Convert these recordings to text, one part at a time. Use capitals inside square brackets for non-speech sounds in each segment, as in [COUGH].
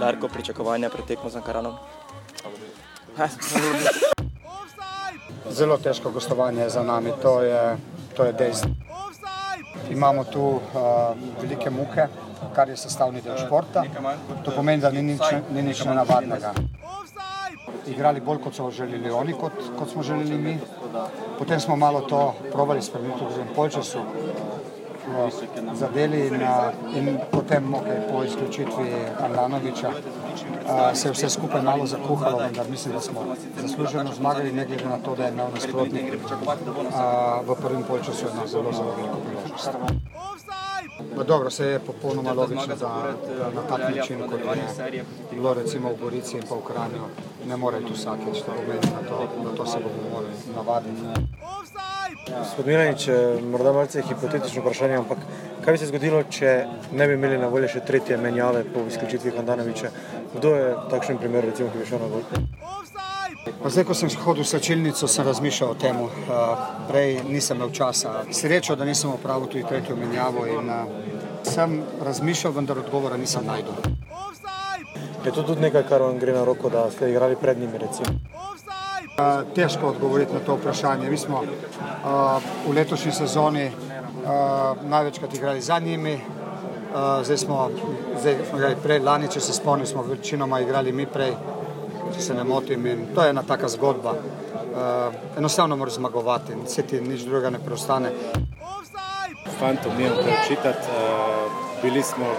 Darko, pričakovanja pred tekmo z Ankaranom? [LAUGHS] Zelo težko gostovanje je za nami, to je, to je dejstvo. Imamo tu uh, velike muke, kar je sestavni del športa. To pomeni, da ni nič, ni nič nenavadnega. Igrali bolj, kot so želeli oni, kot, kot smo želeli mi. Potem smo malo to provali spremeniti v drugem polčasu, zadeli in, in potem okay, po izključitvi Arlanoviča se je vse skupaj malo zakuhalo, vendar mislim, da smo zasluženo zmagali, ne glede na to, da je imel nasprotnik v prvem polčasu eno zelo, zelo veliko priložnost. No, dobro, se je popolnoma logično, da, na tak način, kot je bilo recimo v Gorici in pa v Kranju, ne more tu vsakeč, to pomeni, na to, na to se bomo morali navaditi. Gospod Milanič, morda malce hipotetično vprašanje, ampak kaj bi se zgodilo, če ne bi imeli na voljo še tretje menjave po izključitvi Handanoviča? Kdo je takšen primer, recimo, ki bi šel na voljo? Pa zdaj, ko sem hodil v slčilnico, sem razmišljal o tem. Prej nisem imel časa. Srečo, da nisem opravil tudi tretjo menjavo in sem razmišljal, vendar odgovora nisem najdel. Je to tudi nekaj, kar vam gre na roko, da ste igrali pred njimi, recimo? Težko odgovoriti na to vprašanje. Mi smo v letošnji sezoni največkrat igrali za njimi, zdaj smo, zdaj smo igrali prej, lani, če se spomnim, smo večinoma igrali mi prej, če se ne motim. In to je ena taka zgodba. Uh, enostavno moraš zmagovati in se ti nič drugega ne preostane. Fantom nimam kaj čitati, uh, bili smo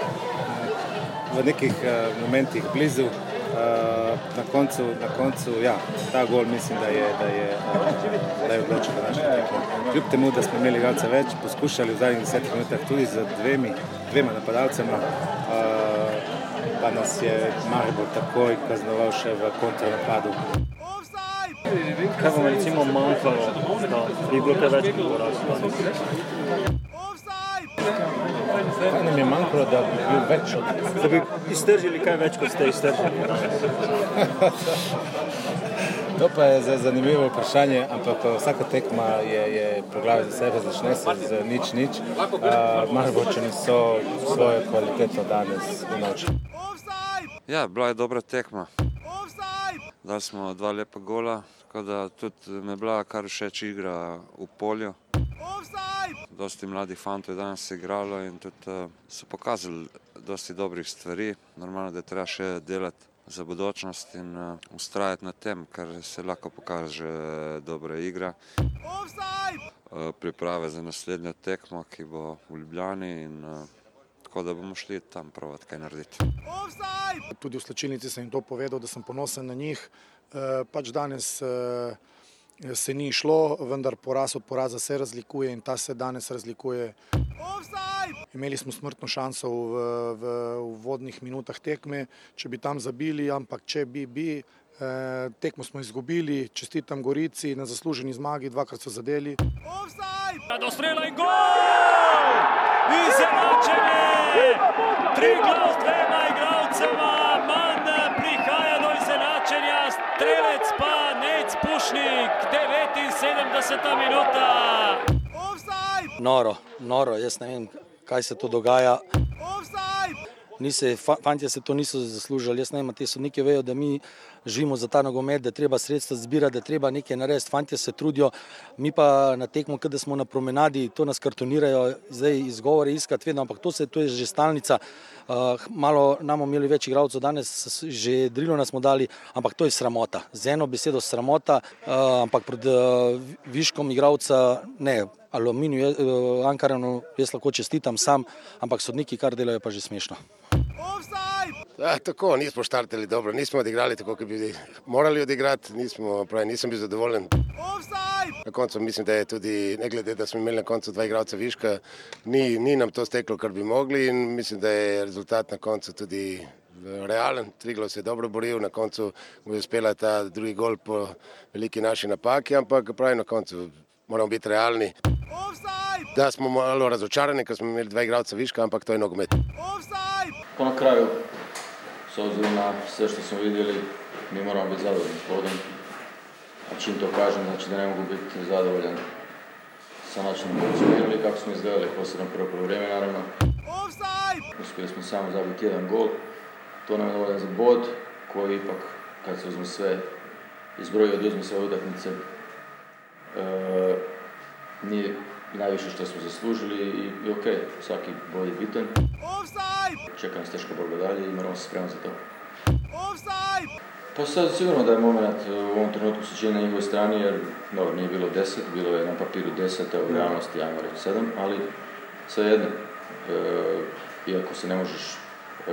v nekih uh, momentih blizu. Uh, na koncu, na koncu, ja, ta gol mislim, da je, da je, uh, da je odločil naše tekmo. Kljub temu, da smo imeli igralce več, poskušali v zadnjih desetih minutah tudi z dvemi, dvema napadalcema, uh, pa nas je Maribor takoj kaznoval še v kontranapadu. Kaj vam recimo manjkalo, da bi bilo kaj več porazov? Kaj nam je manjkalo, da bi bil več Da bi iztržili kaj več, kot ste iztržili. To pa je zdaj zanimivo vprašanje, ampak vsaka tekma je, je po glavi za sebe, začne se z nič, nič. Uh, Mariborčani so svojo kvaliteto danes unovčili. Ja, bila je dobra tekma. Dali smo dva lepa gola, tako da tudi me je bila kar všeč igra v polju. Dosti mladih fantov je danes igralo in tudi uh, so pokazali dosti dobrih stvari. Normalno, da je treba še delati za budućnost in uh, ustrajati na tem, ker se lahko pokaže dobra igra. Uh, priprave za naslednjo tekmo, ki bo v Ljubljani in uh, tako da bomo šli tam provat kaj narediti. Tudi v slčilnici sem jim to povedal, da sem ponosen na njih. Uh, pač danes uh, se ni šlo, vendar poraz od poraza se razlikuje in ta se danes razlikuje. Imeli smo smrtno šanso v, v, v vodnih minutah tekme, če bi tam zabili, ampak če bi, bi eh, tekmo smo izgubili, čestitam Gorici na zasluženi zmagi, dvakrat so zadeli. Do strela in gol! Izenačenje! Tri glav s dvema igralcema, manj prihaja do izenačenja, strelec pa Nec Pušnik, 79 minuta. Noro, noro, jaz ne vem, kaj se to dogaja. Nise, fantje se to niso zaslužili, jaz ne vem, te sodnike vejo, da mi živimo za ta nogomet, da treba sredstva zbirati, da treba nekaj narediti, fantje se trudijo, mi pa na tekmo, kada smo na promenadi, to nas kartonirajo, zdaj izgovore iskati vedno, ampak to se, to je že stalnica. Uh, malo nam imeli več igralcev, danes že drilo nas smo dali, ampak to je sramota. Z eno besedo sramota, uh, ampak pred uh, viškom igralca ne. Aluminiju, uh, Ankaranu, jaz lahko čestitam sam, ampak sodniki, kar delajo, pa že smešno. Ja, tako, nismo štartili dobro, nismo odigrali tako, kot bi morali odigrati, nismo, pravi, nisem bil zadovoljen. Na koncu mislim, da je tudi, ne glede, da smo imeli na koncu dva igralca viška, ni, ni nam to steklo, kar bi mogli in mislim, da je rezultat na koncu tudi realen. Triglo se je dobro boril, na koncu mu je uspela ta drugi gol po veliki naši napaki, ampak pravi na koncu moramo biti realni. Da smo malo razočarani, ker smo imeli dva igralca viška, ampak to je nogomet. Po na kraju, s obzirom na sve što smo vidjeli, mi moramo biti zadovoljni s plodom. A čim to kažem, znači da ne mogu biti zadovoljan sa načinom koji smo igrali, kako smo izgledali, posebno prvo prvo vrijeme naravno. uspjeli smo samo zabiti jedan gol. To nam je dovoljan za bod koji ipak kad se uzme sve izbroji oduzme sve utakmice e, nije najviše što smo zaslužili i, i ok, svaki bod je bitan. Čeka nas teška borba dalje i moramo se spremati za to. Pa sad sigurno da je moment u ovom trenutku se čini na njegovoj strani jer dobro, nije bilo deset, bilo je na papiru deset, a u realnosti ajmo reći sedam, ali svejedno, e, iako se ne možeš e,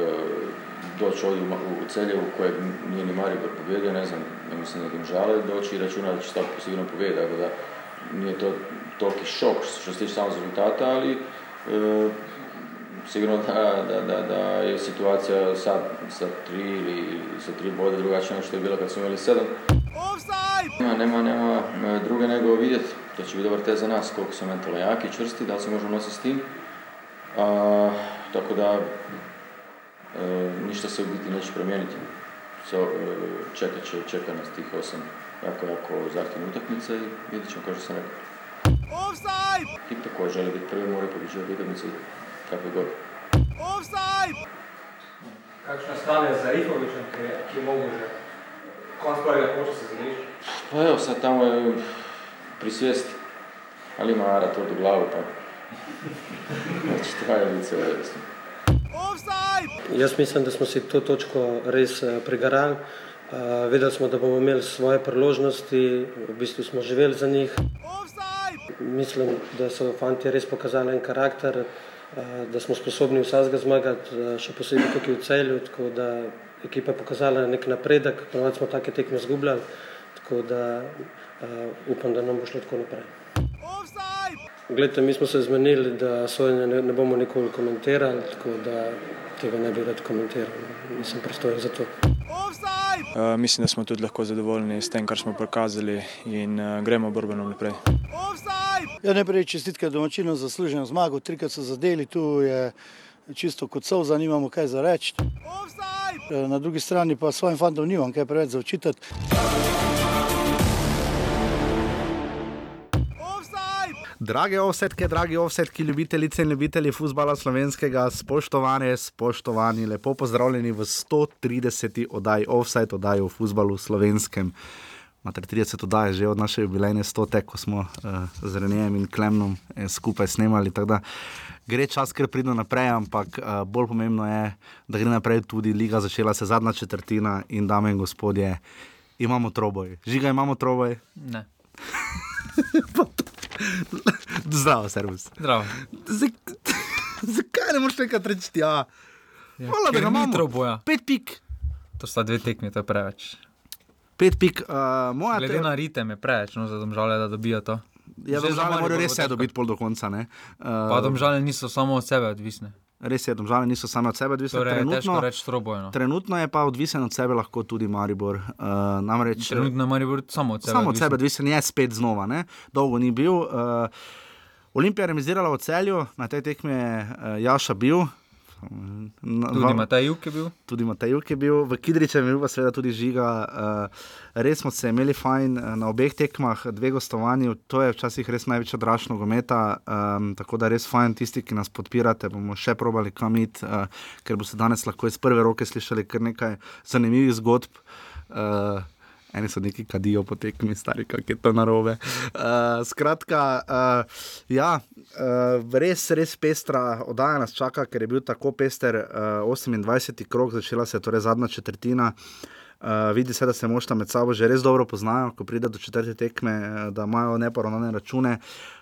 doći ovdje u, u Celjevu kojeg nije ni Maribor pobjedio, ne znam, ne mislim da im žale, doći i računa da će sigurno pobjediti, tako da nije to toliki šok što se tiče samo rezultata, ali e, sigurno da, da, da, da je situacija sad sa tri ili sa tri bode drugačija nego što je bila kad smo imali sedam. Nema, nema, nema e, druge nego vidjeti, to će biti dobar test za nas, koliko su mentalno jaki, čvrsti, da li se možemo nositi s tim. A, tako da, e, ništa se u biti neće promijeniti. So, e, čekat će, čeka nas tih osam jako, jako zahtjevne utakmice i vidjet ćemo kao što sam rekao. Ekipa koja želi biti prvi mora pobiđati utakmice kako god. Kakšno stanje za Rifovičem, ki, ki mogo že konc prvega koša se zgriš? Pa evo, sad tamo je pri svijesti, ali ima Ara tvrdu glavu, pa [LAUGHS] znači traje lice vesno. Jaz mislim, da smo si to točko res eh, prigarali. Uh, vedeli smo, da bomo imeli svoje priložnosti, v bistvu smo živeli za njih. Mislim, da so fanti res pokazali en karakter, uh, da smo sposobni vsakega zmagati, uh, še posebej tukaj v celju, tako da ekipa je pokazala nek napredek, ponovadi smo take tekme zgubljali, tako da upam, da nam bo šlo tako naprej. Glede, mi smo se zmenili, da sojenje ne, ne bomo nikoli komentirali, tako da tega ne bi rad komentiral. Nisem pristojen za to. Uh, mislim, da smo tudi lahko zadovoljni s tem, kar smo prikazali in uh, gremo borbeno naprej. Ja, najprej čestitke domačinom za zasluženo zmago, trikrat so zadeli, tu je čisto kot solza, nimamo kaj za reči. Na drugi strani pa svojim fantom nimam kaj preveč za očitati. Drage ovsetke, dragi ovsetki, ljubitelice in ljubitelji futbola slovenskega, spoštovane, spoštovani, lepo pozdravljeni v 130. oddaji Offside, oddaji o futbalu slovenskem. Imate 30 oddaj že od naše jubilejne stote, ko smo uh, z Renejem in Klemnom eh, skupaj snemali. Gre čas, ker pridemo naprej, ampak uh, bolj pomembno je, da gre naprej tudi liga, začela se zadnja četrtina in dame in gospodje, imamo troboj. Žiga imamo troboj? Ne. [LAUGHS] [LAUGHS] Zdravo, servis. Zdravo. [LAUGHS] Zakaj ne moreš tega reči? Ja, Hvala, da ga imamo. Troboja. Pet pik. To sta dve tekmi, to je preveč. Pet pik, uh, moja Glede na ritem je preveč, no, za domžale, da dobijo to. Ja, domžale morajo res vse dobiti pol do konca. Uh, pa domžale niso samo od sebe odvisne. Res je, domžale niso samo od sebe odvisne. Torej, trenutno, reč trobojno. trenutno je pa odvisen od sebe lahko tudi Maribor. Uh, namreč, trenutno je Maribor samo od sebe. Samo od sebe odvisen je spet znova, ne? dolgo ni bil. Uh, Olimpija je remisirala v celju, na tej tekmi je uh, Jaša bil. Tudi Matej Juk je bil. Tudi Matej Juk je bil, v Kidričem je bil pa seveda tudi žiga. Uh, res smo se imeli fajn na obeh tekmah, dve gostovanji, to je včasih res največja dražna gometa. Um, tako da res fajn tisti, ki nas podpirate, bomo še probali kam iti, uh, ker boste danes lahko iz prve roke slišali kar nekaj zanimivih zgodb. Uh, Eni so neki kadijo po tekmi, stari, kako je to narobe. Uh, skratka, uh, ja, uh, res, res pestra oddaja nas čaka, ker je bil tako pester uh, 28. krok, začela se je torej zadnja četrtina. Uh, vidi se, da se mošta med sabo že res dobro poznajo, ko pride do četrte tekme, da imajo neporavnane račune.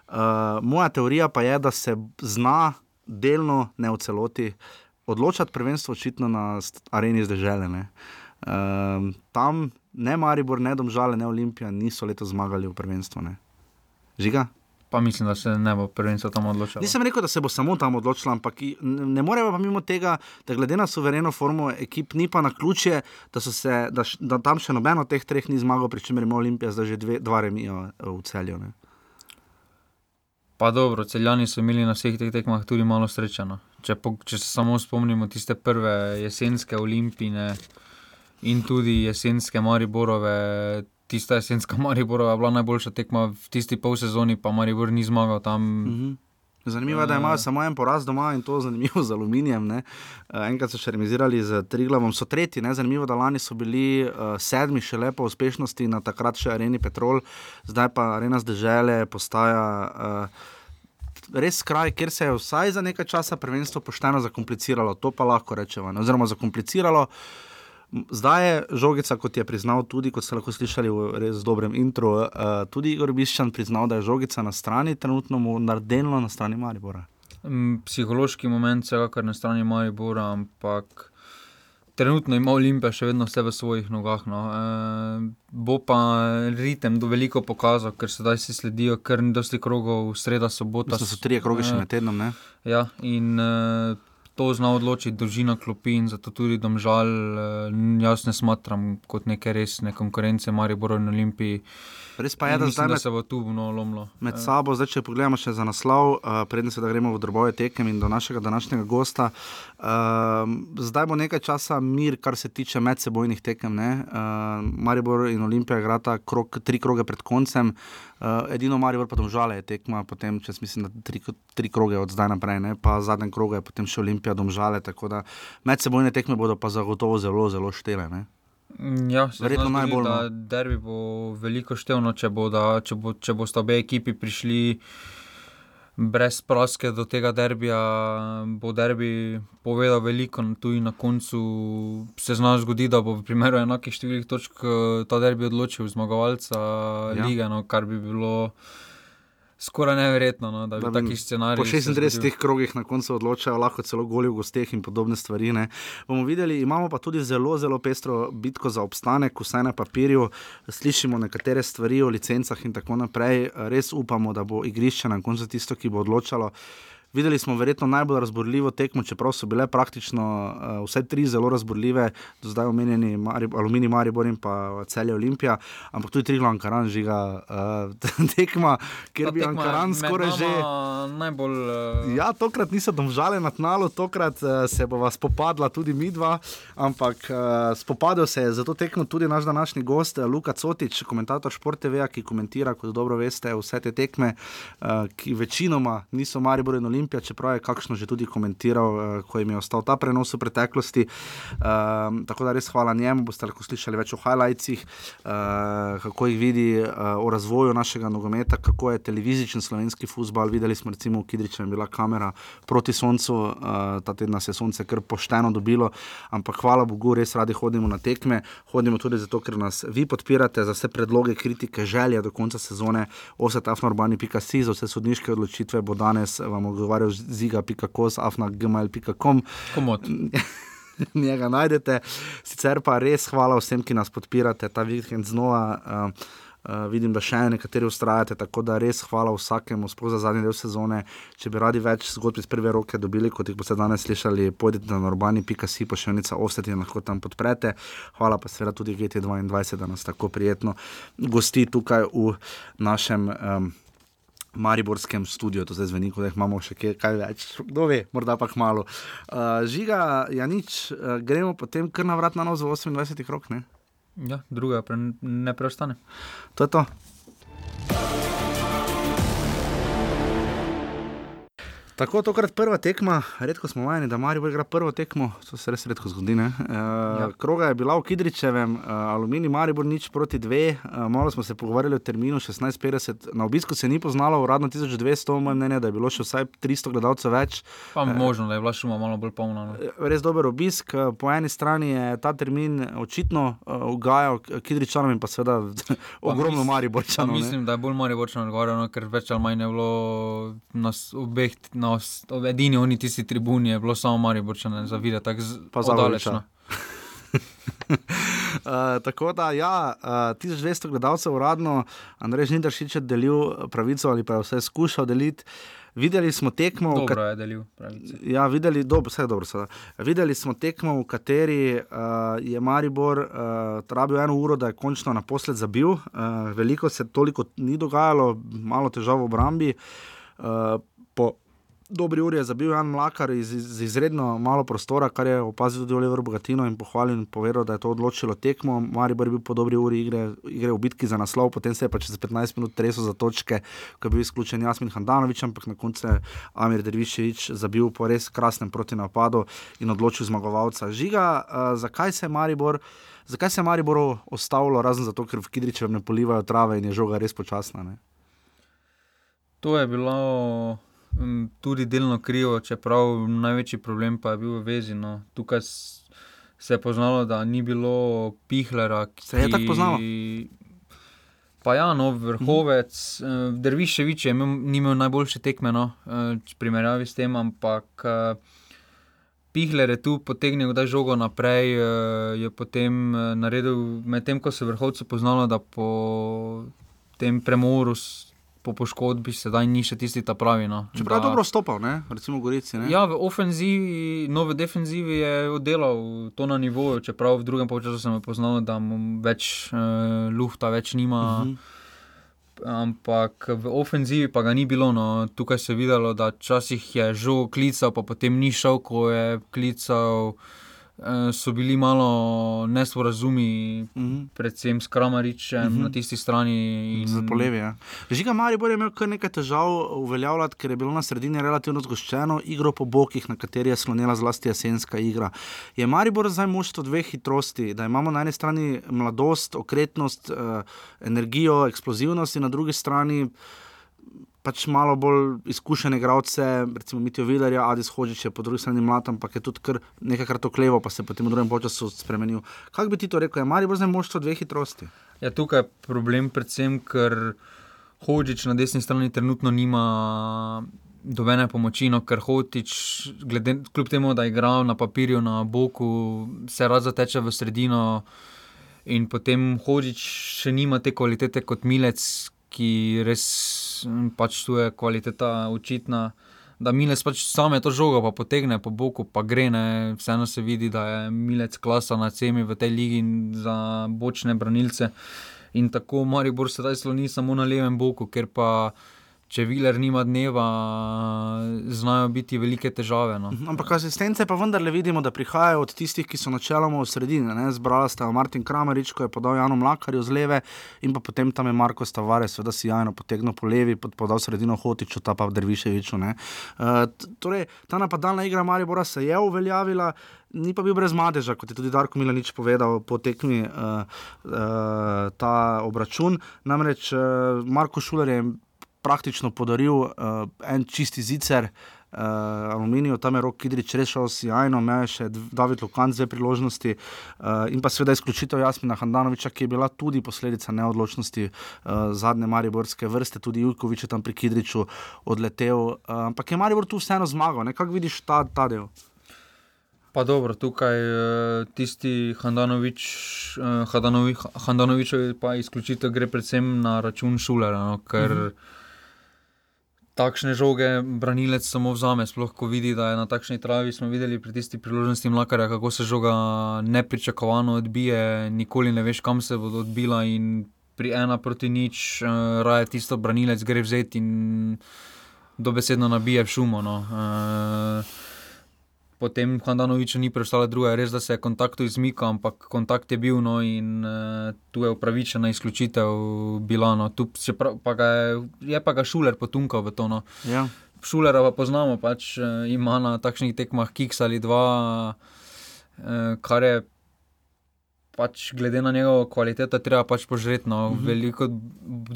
Uh, moja teorija pa je, da se zna delno, ne v celoti, odločati prvenstvo očitno na areni zdrželene. Uh, tam ne Maribor, ne Domžale, ne Olimpija niso letos zmagali v prvenstvu. Ne. Žiga? Pa mislim, da se ne bo prvenstvo tam odločilo. Nisem rekel, da se bo samo tam odločilo, ampak ne moremo pa mimo tega, da glede na suvereno formo ekip ni pa na ključje, da, se, da, da tam še nobeno od teh treh ni zmagal, pri čemer ima Olimpija zdaj že dve, dva remijo v celju. Ne. Pa dobro, celjani so imeli na vseh teh tekmah tudi malo srečano. Če, po, če se samo spomnimo tiste prve jesenske olimpijske in tudi jesenske Mariborove. Tista jesenska [LAUGHS] Mariborova je bila najboljša tekma v tisti pol sezoni, pa Maribor ni zmagal tam. Mm -hmm. Zanimivo je, da imajo samo en poraz doma in to zanimivo [LAUGHS] z aluminijem. Ne. Enkrat so še remisirali z Triglavom, so tretji, ne. zanimivo, da lani so bili uh, sedmi še lepo uspešnosti na takrat še Areni Petrol, zdaj pa Arena zdržele postaja. Uh, res kraj, kjer se je vsaj za nekaj časa prvenstvo pošteno zakompliciralo, to pa lahko rečemo. Oziroma, zakompliciralo. Zdaj je žogica, kot je priznal, tudi kot ste lahko slišali v res dobrem intro, uh, tudi Igor Biščan priznal, da je žogica na strani, trenutno mu naredilo na strani Maribora. Psihološki moment, vsekakor na strani Maribora, ampak trenutno ima Olimpija še vedno vse v svojih nogah. No. E, bo pa ritem do veliko pokazal, ker sedaj si sledijo kar nekaj krogov, sreda, sobota. To so tri kroge še med tednom. Ne? Ja, in e, to zna odločiti dolžina klopi in zato tudi domžal. E, jaz ne smatram kot neke resne konkurence Maribora in Olimpiji. Res pa je, da, Mislim, da med, se bo tu no lomilo. Med sabo, zdaj, če pogledamo še za naslov, uh, predtem se da gremo v drobove tekem in do našega današnjega gosta. Uh, zdaj bo nekaj časa mir, kar se tiče medsebojnih tekem. Uh, Maribor in Olimpija igrata krok, tri kroge pred koncem. Uh, edino Maribor pa domžale je tekma, potem čez mislim, tri, tri kroge od zdaj naprej, ne? pa zadnji krog je potem še Olimpija domžale. Tako da medsebojne tekme bodo pa zagotovo zelo, zelo štele. Ne? Ja, Verjetno najbolj. Da, no. derbi bo veliko števno, če, bo, da, če, bo, če boste obe ekipi prišli brez praske do tega derbija, bo derbi povedal veliko. Tudi na koncu se zna zgoditi, da bo v primeru enakih številk točk eh, ta derbi odločil zmagovalca ja. lige, no, kar bi bilo. Skoraj neverjetno, no, da bi bi taki scenarij. Po se 36 zgodil. krogih na koncu odločajo, lahko celo goli v gosteh in podobne stvari. Ne. Bomo videli, imamo pa tudi zelo, zelo pestro bitko za obstanek, vsaj na papirju. Slišimo nekatere stvari o licencah in tako naprej. Res upamo, da bo igrišče na koncu tisto, ki bo odločalo. Videli smo verjetno najbolj razborljivo tekmo, čeprav so bile praktično uh, vse tri zelo razborljive, do zdaj omenjeni Mari, Alumini, Maribor in pa Celje Olimpija, ampak tudi Triglav Ankaran žiga uh, [LAUGHS] tekma, kjer Ta bi Ankaran skoraj že. Najbolj. Uh, Ja, tokrat niso domžale na tnalu, tokrat uh, se bo spopadla tudi mi dva, ampak uh, spopadel se je zato tekmo tudi naš današnji gost, Luka Cotič, komentator Šport TV, ki komentira, kot dobro veste, vse te tekme, uh, ki večinoma niso Maribor in Olimpija, čeprav je kakšno že tudi komentiral, uh, ko jim je ostal ta prenos v preteklosti. Uh, tako da res hvala njemu, boste lahko slišali več o highlightsih, uh, kako jih vidi, uh, o razvoju našega nogometa, kako je televizičen slovenski futbal. Videli smo recimo v Kidriču je bila kamera proti soncu, uh, ta teden nas je sonce kar pošteno dobilo, ampak hvala Bogu, res radi hodimo na tekme, hodimo tudi zato, ker nas vi podpirate za vse predloge, kritike, želje do konca sezone, osatafnorbani.si za vse sodniške odločitve bo danes vam odgovarjal ziga.kos, afnagmail.com. Komod. [LAUGHS] Njega najdete, sicer pa res hvala vsem, ki nas podpirate ta vikend znova. Uh, Uh, vidim, da še nekateri ustrajate, tako da res hvala vsakemu, sploh za zadnji del sezone. Če bi radi več zgodb iz prve roke dobili, kot jih boste danes slišali, pojdite na urbani.si, pošiljnica ostati in lahko tam podprete. Hvala pa seveda tudi GT22, da nas tako prijetno gosti tukaj v našem. Um, Mariborskem studiu, to zdaj zveni, kot da imamo še kaj, kaj več, kdo ve, morda pa malo. Uh, žiga, ja nič, uh, gremo potem kar na vrat na nos v 28 rok. Ne? Ja, druga pre, ne preostane. To je to. Tako, tokrat prva tekma, redko smo vajeni, da Marijo igra prvo tekmo, to se res redko zgodi. E, ja. Kroga je bila v Kidričevem, uh, Alumini Maribor nič proti dve, uh, malo smo se pogovarjali o terminu 16:50, na obisku se ni poznalo, uradno 1200, moje mnenje, da je bilo še vsaj 300 gledalcev več. Pa e, možno, da je bila šuma malo bolj polna. No. Res dober obisk, po eni strani je ta termin očitno ugajal Kidričanom in pa seveda [LAUGHS] ogromno Mariborčanom. Mislim, da je bolj Mariborčanom odgovarjal, no, ker več ali manj je bilo nas obeh. Na no, edini oni tisti tribuni, je bilo samo Mariborčane, zavide tako zdalečno. Uh, [LAUGHS] tako da, ja, uh, 1200 gledalcev uradno, Andrej Žnidaršič je delil pravico ali pa je vse skušal deliti. Videli smo tekmo, dobro kat... je delil pravico. Ja, videli, dobro, vse dobro se da. Videli smo tekmo, v kateri uh, je Maribor uh, trabil eno uro, da je končno naposled zabil. Uh, veliko se toliko ni dogajalo, malo težav v obrambi. Uh, po dobri uri je zabil Jan Mlakar iz, iz izredno malo prostora, kar je opazil tudi Oliver Bogatino in pohvalil in povedal, da je to odločilo tekmo. Maribor je bil po dobri uri igre, igre v bitki za naslov, potem se je pa čez 15 minut tresel za točke, ko je bil izključen Jasmin Handanovič, ampak na koncu je Amir Derviševič zabil po res krasnem protinapadu in odločil zmagovalca. Žiga, uh, zakaj se je Maribor? Zakaj se je Maribor ostavilo, razen zato, ker v Kidričevu ne polivajo trave in je žoga res počasna? Ne? To je bilo tudi delno krivo, čeprav največji problem pa je bil v vezi. No. Tukaj se je poznalo, da ni bilo pihlera. Ki... Se je tako poznalo. Pa ja, no, vrhovec, uh -huh. Derviševič je imel, ni imel najboljše tekme, no, v primerjavi s tem, ampak Pihler je tu potegnil, da je žogo naprej, je potem naredil, medtem ko se je vrhovcu poznalo, da po tem premoru po poškodbi sedaj ni še tisti ta pravi. No. Čeprav je dobro stopal, ne? recimo Gorici. Ne? Ja, v ofenzivi, no v defenzivi je oddelal to na nivoju, čeprav v drugem času sem poznal, da mu več uh, luhta več nima. Uh mhm. -huh. Ampak v ofenzivi pa ga ni bilo. No. Tukaj se je videlo, da včasih je žog klical, pa potem ni šel, ko je klical. So bili malo nesporazumi, mm -hmm. predvsem s Kramaričem mm -hmm. na tisti strani. In... Za polevi. Ja. Žiga Maribor je imel kar nekaj težav uveljavljati, ker je bilo na sredini relativno zgoščeno, igro po bokih, na kateri je slonila zlasti jesenska igra. Je Maribor zdaj moštvo dveh hitrosti, da imamo na eni strani mladost, okretnost, eh, energijo, eksplozivnost in na drugi strani pač malo bolj izkušene igralce, recimo Mitijo Vidarja, Adis Hočič je po drugi strani mlad, ampak je tudi kar nekajkrat okleval, pa se je potem v drugem času spremenil. Kaj bi ti to rekel, je Mari bolj zdaj moštvo dveh hitrosti? Ja, tukaj je problem predvsem, ker Hočič na desni strani trenutno nima. Dobene pomoči, no, ker hotič, glede, kljub temu, da je igral na papirju, na boku, se rad zateče v sredino, in potem hotič še nima te kvalitete kot milec, ki res pač tu je kvaliteta očitna. Da Milec pač same to žogo pa potegne po boku, pa gre, ne. vseeno se vidi, da je Milec klasa na cemi v tej ligi za bočne branilce. In tako Maribor sedaj sloni samo na levem boku, ker pa če Viler nima dneva, znajo biti velike težave. No. Mhm, ampak asistence pa vendarle vidimo, da prihajajo od tistih, ki so načeloma v sredini. Zbrala sta Martin Kramerič, ko je podal Janu Mlakarju z leve, in pa potem tam je Marko Stavares, seveda si jajno potegnil po levi, podal sredino Hotiču, ta pa Drviševiču. Uh, torej, ta napadalna igra Maribora se je uveljavila. Ni pa bil brez madeža, kot je tudi Darko Milanič povedal po tekmi uh, uh, ta obračun. Namreč uh, Marko Šuler je praktično podaril uh, en čisti zicer. Uh, aluminijo, tam je rok Kidrič rešil sjajno, me je še David Lukan z dve priložnosti uh, in pa seveda izključitev Jasmina Handanoviča, ki je bila tudi posledica neodločnosti uh, zadnje Mariborske vrste, tudi Jujkovič je tam pri Kidriču odletel, uh, ampak je Maribor tu vseeno zmagal, kako vidiš ta, ta del? Pa dobro, tukaj tisti Handanovič, Handanovič, Handanovičev pa izključitev gre predvsem na račun Šulera, no, ker uh mhm. Takšne žoge branilec samo vzame. Sploh ko vidi, da je na takšni travi, smo videli pri tisti priložnosti mlakarja, kako se žoga nepričakovano odbije, nikoli ne veš, kam se bo odbila. In pri ena proti nič, uh, raje tisto branilec gre vzeti in dobesedno nabije v šumo. No. Uh, potem Hranoviču ni preostalo druga, res da se je kontakt izmikal, ampak kontakt je bil no, in uh, tu je upravičena izključitev bila. No. Tu prav, pa je, je pa ga šuler potunkal v to. No. Ja. Šulera pa poznamo, pač uh, ima na takšnih tekmah kiks ali dva, uh, kar je. Pač glede na njegovo kvaliteto, treba pač požreti. No. Uh mhm. -huh. Veliko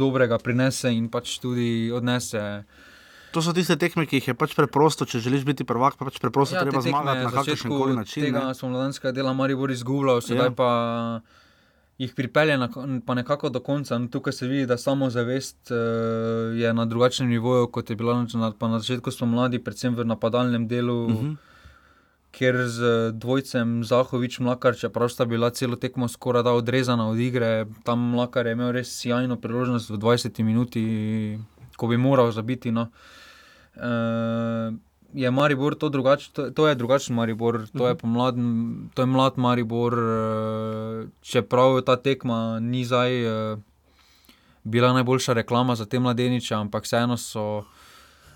dobrega prinese in pač tudi odnese. To so tiste tekme, ki jih je pač preprosto, če želiš biti prvak, pa pač preprosto ja, treba zmagati na kakršen koli način. Tega ne? smo mladenska dela Maribor izgubljal, sedaj ja. pa jih pripelje na, pa nekako do konca. No, tukaj se vidi, da samo zavest uh, je na drugačnem nivoju, kot je bila na, na začetku, smo mladi, predvsem v napadalnem delu. Uh mhm. -huh. Ker z dvojcem Zahovič, Mlakar, čeprav sta bila celo tekmo skoraj da odrezana od igre, tam Mlakar je imel res sjajno priložnost v 20 minuti, ko bi moral zabiti. No. Uh, uh, je Maribor to drugačen, to, to je drugačen Maribor, to je, mhm. pomlad, to je mlad Maribor, uh, čeprav ta tekma ni zdaj uh, bila najboljša reklama za te mladeniče, ampak vseeno so.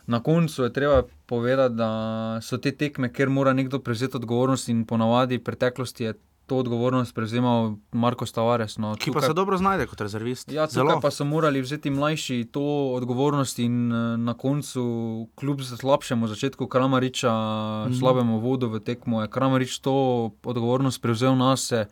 Na koncu je treba povedati, da so te tekme, ker mora nekdo prevzeti odgovornost in ponavadi v preteklosti je to odgovornost prevzemal Marko Stavares. No, Ki pa se dobro znajde kot rezervist. Ja, Zelo. tukaj pa so morali vzeti mlajši to odgovornost in eh, na koncu, kljub slabšemu začetku Kramariča, mm slabemu vodu v tekmo, je Kramarič to odgovornost prevzel na sebe.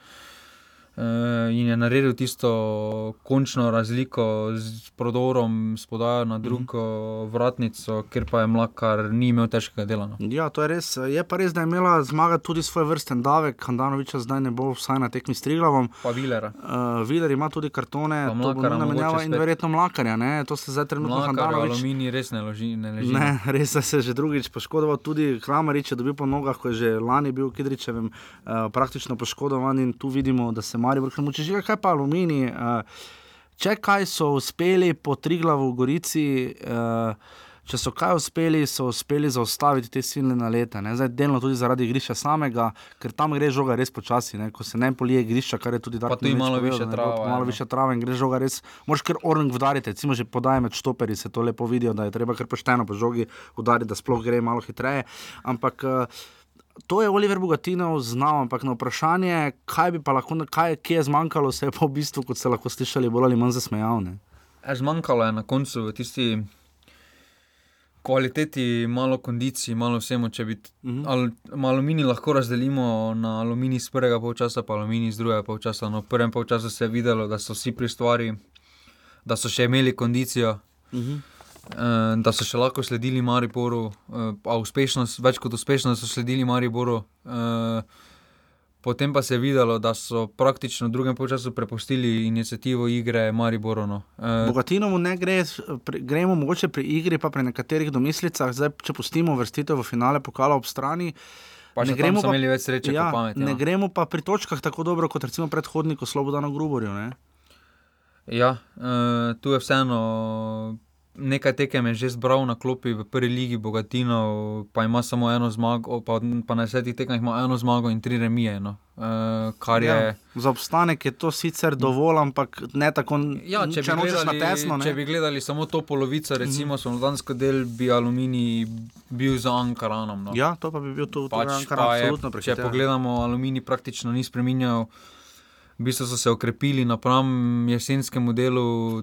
In je naredil tisto končno razliko z prodorom, spodajo na drugo mm -hmm. vratnico, ker pa je Mlakar ni imel težkega dela. No. Ja, to je res. Je pa res, da je imela zmaga tudi svoj vrsten davek. Handanoviča zdaj ne bo vsaj na tekmi s Triglavom. Pa Vilera. Uh, Viler ima tudi kartone, Pa to bo menjava in verjetno Mlakarja. Ne? To se zdaj trenutno Mlakar, Handanovič. aluminij res ne, loži, ne leži. Ne, res se je že drugič poškodoval, tudi Kramarič je dobil po nogah, ko je že lani bil v Kidričevem uh, praktično poškodovan in tu vidimo, da se Marijo vrhne muči. Že kaj pa aluminij? Uh, če kaj so uspeli po Triglavu Gorici, uh, če so kaj uspeli, so uspeli zaustaviti te silne nalete. Ne? Zdaj delno tudi zaradi igrišča samega, ker tam gre žoga res počasi, ne? ko se ne polije igrišča, kar je tudi Darko tu je malo povedal, ne bo trava, Malo ja, no. višja trava in gre žoga res. Možeš kar orning udariti, recimo že podaje med štoperi, se to lepo vidijo, da je treba kar pošteno po žogi udariti, da sploh gre malo hitreje. Ampak uh, to je Oliver Bogatinov znal, ampak na vprašanje, kaj bi pa lahko, kaj, kje je zmanjkalo, se je pa v bistvu, kot ste lahko slišali, bolj ali manj zasmejal. E, Zmanjkalo je na koncu v tisti kvaliteti, malo kondiciji, malo vsemu. Če bi Mhm. -hmm. al, aluminij lahko razdelimo na aluminij iz prvega polčasa, pa aluminij iz drugega polčasa. No, v prvem polčasu se je videlo, da so vsi pri stvari, da so še imeli kondicijo. Mhm. eh, Da so še lahko sledili Mariboru, eh, a uspešnost, več kot uspešno so sledili Mariboru. eh, Potem pa se je videlo, da so praktično v drugem času prepustili inicijativo igre Mariboru. No. Eh, Bogatinovu ne gre, pri, gremo mogoče pri igri, pa pri nekaterih domislicah, zdaj če pustimo vrstitev v finale pokala ob strani. Pa še tam so imeli več sreče ja, pameti, Ne no. gremo pa pri točkah tako dobro kot recimo predhodniku Slobodano Gruborju. Ne? Ja, uh, tu je vseeno nekaj tekem je že zbral na klopi v prvi ligi Bogatinov, pa ima samo eno zmago, pa, pa na desetih tekmah ima eno zmago in tri remije. No. Uh, je. Ja, za obstanek je to sicer dovolj, ampak ne tako, Ja, če, če bi nočeš na gledali, tesno. Ne? če bi gledali samo to polovico, recimo, Mhm. mm -hmm. slovenski del, bi aluminij bil za Ankaranom. No. Ja, to pa bi bil to pač, Ankara pa absolutno Če prehiteval. pogledamo, aluminij praktično ni spremenjal, v bistvu so se okrepili napram jesenskemu delu.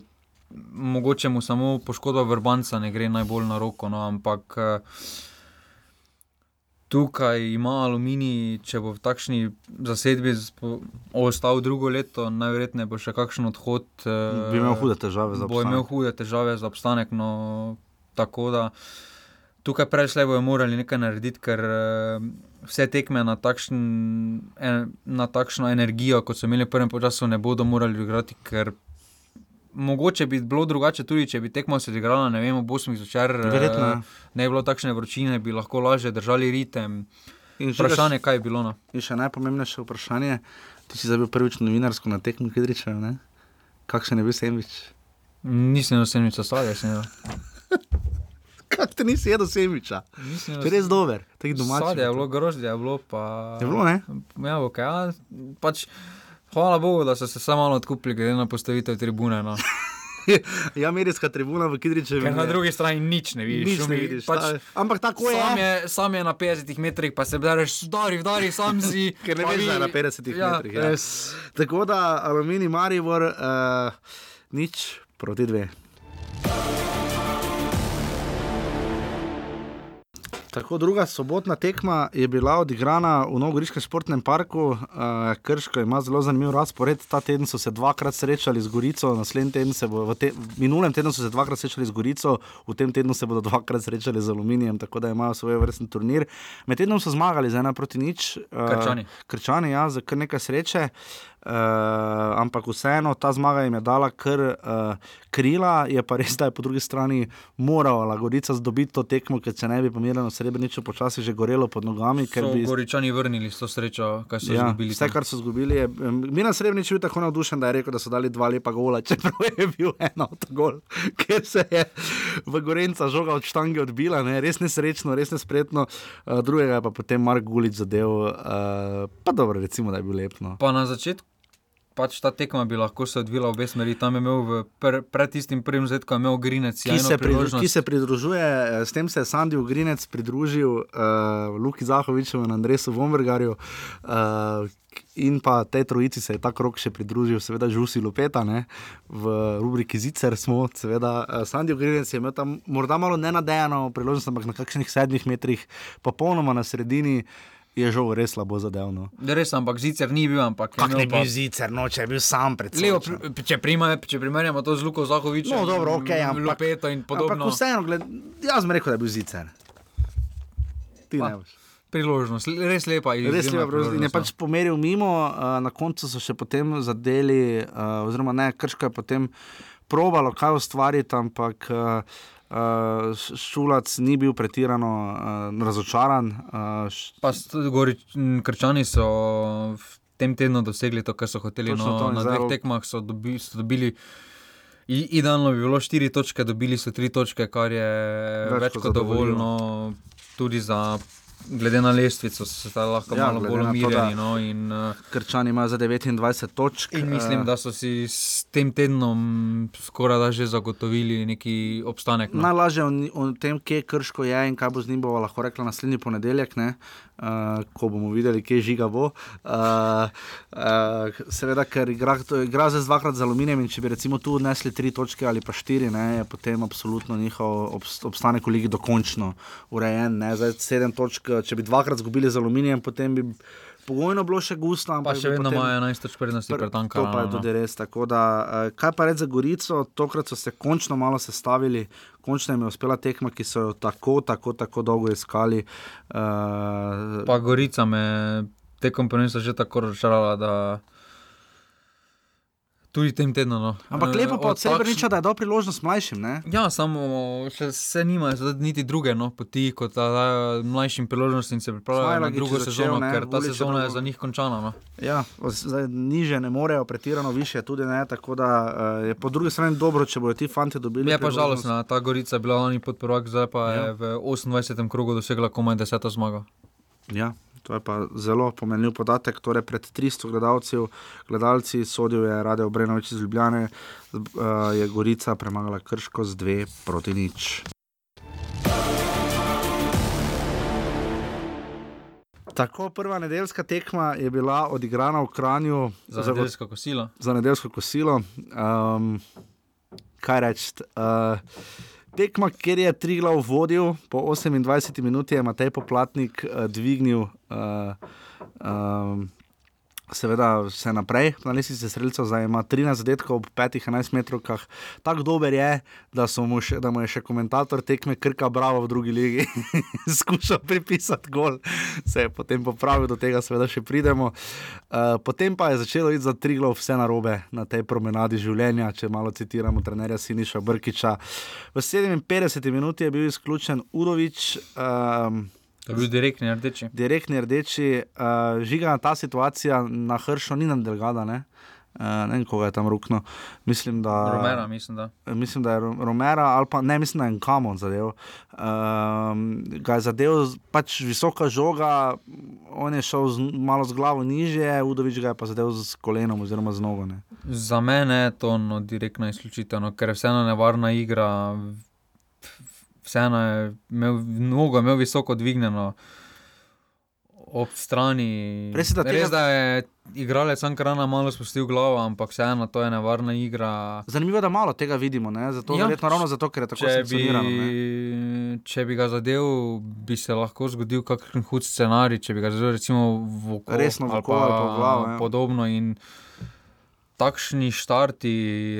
Mogoče mu samo poškodba vrbanca ne gre najbolj na roko, no, ampak eh, tukaj ima aluminij, če bo v takšni zasedbi ostal drugo leto, najverjetneje bo še kakšen odhod. eh, Bi imel hude težave za Bo obstanek. imel hude težave za obstanek. No, tako da tukaj prejšle bojo morali nekaj narediti, ker eh, vse tekme na, takšen, en, na takšno energijo, kot so imeli v prvem času, ne bodo morali igrati. Ker mogoče bi bilo drugače, tudi če bi tekmo se odigrala, ne vem, ob 8 zvečer. eh, Verjetno, ja. Ne bi bilo takšne vročine, bi lahko lažje držali ritem. In Vprašanje, Žigaš- kaj je bilo. No. In še najpomembnejše vprašanje, ti si zdaj bil prvič novinarsko na tekmi Kidričev, ne? Kakšen je bil sendvič? Nisem vsem nič sadja, sem jedel. [LAUGHS] Kako ti nisi jedel sendviča? To je res dober, tako domač. Sadje je bilo, grožđe je bilo. Pa... Je bilo, ne? Jabolka, ja, pač, hvala Bogu, da so se samo malo odkupili, glede na postavitev tribune. No. [LAUGHS] ja, medijska tribuna v Kidričevu. Ker na drugi strani nič ne vidiš. Nič ne šumi, vidiš, Pač, ta- ampak tako je. Sam je, sam je na 50 metrih, pa se bereš, udari, udari, sam [LAUGHS] si. Ker ne veš, da je na 50 ja, metrih. Ja. res. Tako da aluminij Maribor, uh, nič proti dve. Tako druga sobotna tekma je bila odigrana v Novogoriškem športnem parku. Uh, Krško ima zelo zanimiv razpored. Ta teden so se dvakrat srečali z Gorico, naslednji teden se bo, v, te, minulem tednu so se dvakrat srečali z Gorico, v tem tednu se bodo dvakrat srečali z Aluminijem, tako da imajo svoj vrsten turnir. Med tednom so zmagali za ena proti nič. Uh, Krčani. Krčani, ja, za kar nekaj sreče. Uh, ampak vseeno ta zmaga jim je dala kar uh, krila, je pa res, da je po drugi strani morala Gorica zdobiti to tekmo, ker če ne bi pomirjeno srebrničo počasi že gorelo pod nogami. ker So bi- Goričani vrnili s to srečo, kaj so Ja, izgubili. vse, kar so izgubili, je. Mina Srebrenic je bil tako navdušen, da je rekel, da so dali dva lepa gola, [LAUGHS] čeprav je bil eno od gol, [LAUGHS] ker se je v Gorenca žoga od štange odbila, ne? res nesrečno, res nespretno. Uh, drugega je pa potem Mark Gulič zadev, uh, pa dobro, recimo, da je bil lepno. Pa na začetku. Pač ta tekma bi lahko se odvila v obe smeri. Tam je imel pr, pred tistim prvim zadetkom, imel Grinec. Ki se, pridruž, ki se pridružuje, eh, s tem se je Sandy Grinec pridružil uh, Luki Zahoviču in Andresu Vombergarju. Uh, In pa tej trojici se je ta krok še pridružil, seveda, Žusi Lupeta, ne? v rubriki Zicer smo, seveda, uh, Sandy Grinec je imel tam morda malo nenadejano priložnost, ampak na kakšnih sedmih metrih, popolnoma na sredini je žal res slabo zadevno. Res, ampak zicer ni bil. Ampak Kak ne bil zicer, no, če je bil sam predsednik. Če, če primerjamo to z Luko Zahovičem, no, dobro, ok, ampak Lupeto in podobno. Ampak vseeno, gled, jaz sem rekel, da je bil zicer. Ti ne veš. Priložnost, res lepa je. Res lepa priložnost. In je pač pomeril mimo, uh, na koncu so še potem zadeli, uh, oziroma ne, krško je potem probalo, kaj ustvariti, ampak. Uh, Uh, Šulac ni bil pretirano uh, razočaran. Uh, Krčani so v tem tednu dosegli to, kar so hoteli. No, to, na dveh tekmah so, dobi, so dobili. Idealno bi bilo štiri točke, dobili so tri točke, kar je več, več kot dovoljno, tudi za glede na lestvico, se ta lahko ja, malo bolj umirjeni. No, in, uh, Krčani imajo za 29 točk. In mislim, da so si s tem tednom skoraj da že zagotovili neki obstanek. No. Najlažje o tem, kje krško je in kaj bo z njim, bo lahko rekla naslednji ponedeljek. Ne? Uh, ko bomo videli, kje žiga bo. Uh, uh, seveda, ker igra, igra zdaj dvakrat z aluminijem, in če bi recimo tu nesli tri točke ali pa štiri, ne, je potem absolutno njihov obstanek v ligi dokončno urejen. Ne. Zdaj sedem točk, če bi dvakrat zgubili z aluminijem, potem bi pogojno bilo še gusto. Pa še vedno imajo 11 točk prednosti pred tankom. To pa je tudi res. Da, kaj pa reči za Gorico, tokrat so se končno malo sestavili končno jim je uspela tekma, ki so jo tako, tako, tako dolgo iskali. Uh, pa Gorica me tekom prvenstva že tako razočarala, da tudi tem tednu. No. Ampak lepo pa od sebe reče, da je dal priložnost mlajšim. Ne? Ja, samo še vse nimajo, niti druge no, poti, kot da dajo mlajšim priložnost in se pripravljajo na drugo sezono, ne, ker ta sezona je za njih končana. No. Ja, zdaj, niže ne morejo, pretirano više tudi ne. Tako da uh, je po drugi strani dobro, če bodo ti fanti dobili. Je pa žalostno, ta Gorica je bila lani pod prvak, zdaj pa ja. je v 28. krogu dosegla komaj deseto zmago. Ja, To je pa zelo pomenljiv podatek. Torej, pred 300 gledalci, gledalci sodijo je Radio Obrenovič iz Ljubljane, uh, je Gorica premagala Krško z 2 proti nič. Tako prva nedeljska tekma je bila odigrana v Kranju za, za nedeljsko kosilo. Za nedeljsko kosilo. Um, kaj reči? Uh, tekma, kjer je Triglav vodil, po 28 minuti je Matej Poplatnik uh, dvignil. Uh, um, Seveda, vse naprej, na lesici streljcev, zdaj ima 13 zadetkov ob 5-11 metrov. Tako dober je, da, mu še, da mu je še komentator tekme Krka Bravo v drugi legi [LAUGHS] skušal pripisati gol. Se je potem popravil, do tega seveda še pridemo. Uh, potem pa je začelo iti za tri glav vse narobe na tej promenadi življenja, če malo citiramo trenerja Siniša Brkiča. V 57 minuti je bil izključen Udovič. Um, To je bil direktni rdeči. Direktni rdeči, uh, žiga ta situacija na Hršu, ni nam delgada. Ne? Uh, ne vem, koga je tam rukno. Mislim, da, Romera, mislim, da. mislim, da je Romera, ali pa ne, mislim, da je Kamon zadev. Uh, ga je zadev pač visoka žoga, on je šel z, malo z glavo niže, Udovič ga je pa zadev z kolenom oziroma z nogo. Ne. Za mene je to no, direktna izključitev, no, ker je vseeno nevarna igra vseeno je imel nogo, imel visoko dvignjeno ob strani. Res, da, Res, da je igralec Ankarana malo spustil glavo, ampak vseeno to je nevarna igra. Zanimivo da malo tega vidimo, zato, ja, ravno zato, ker je tako zelo enostavno. Če bi ga zadev, bi se lahko zgodil kakšen hud scenarij, če bi ga zadev recimo v oko. Resno, v oko ali pa v glavo. Ja. Podobno in takšni štarti,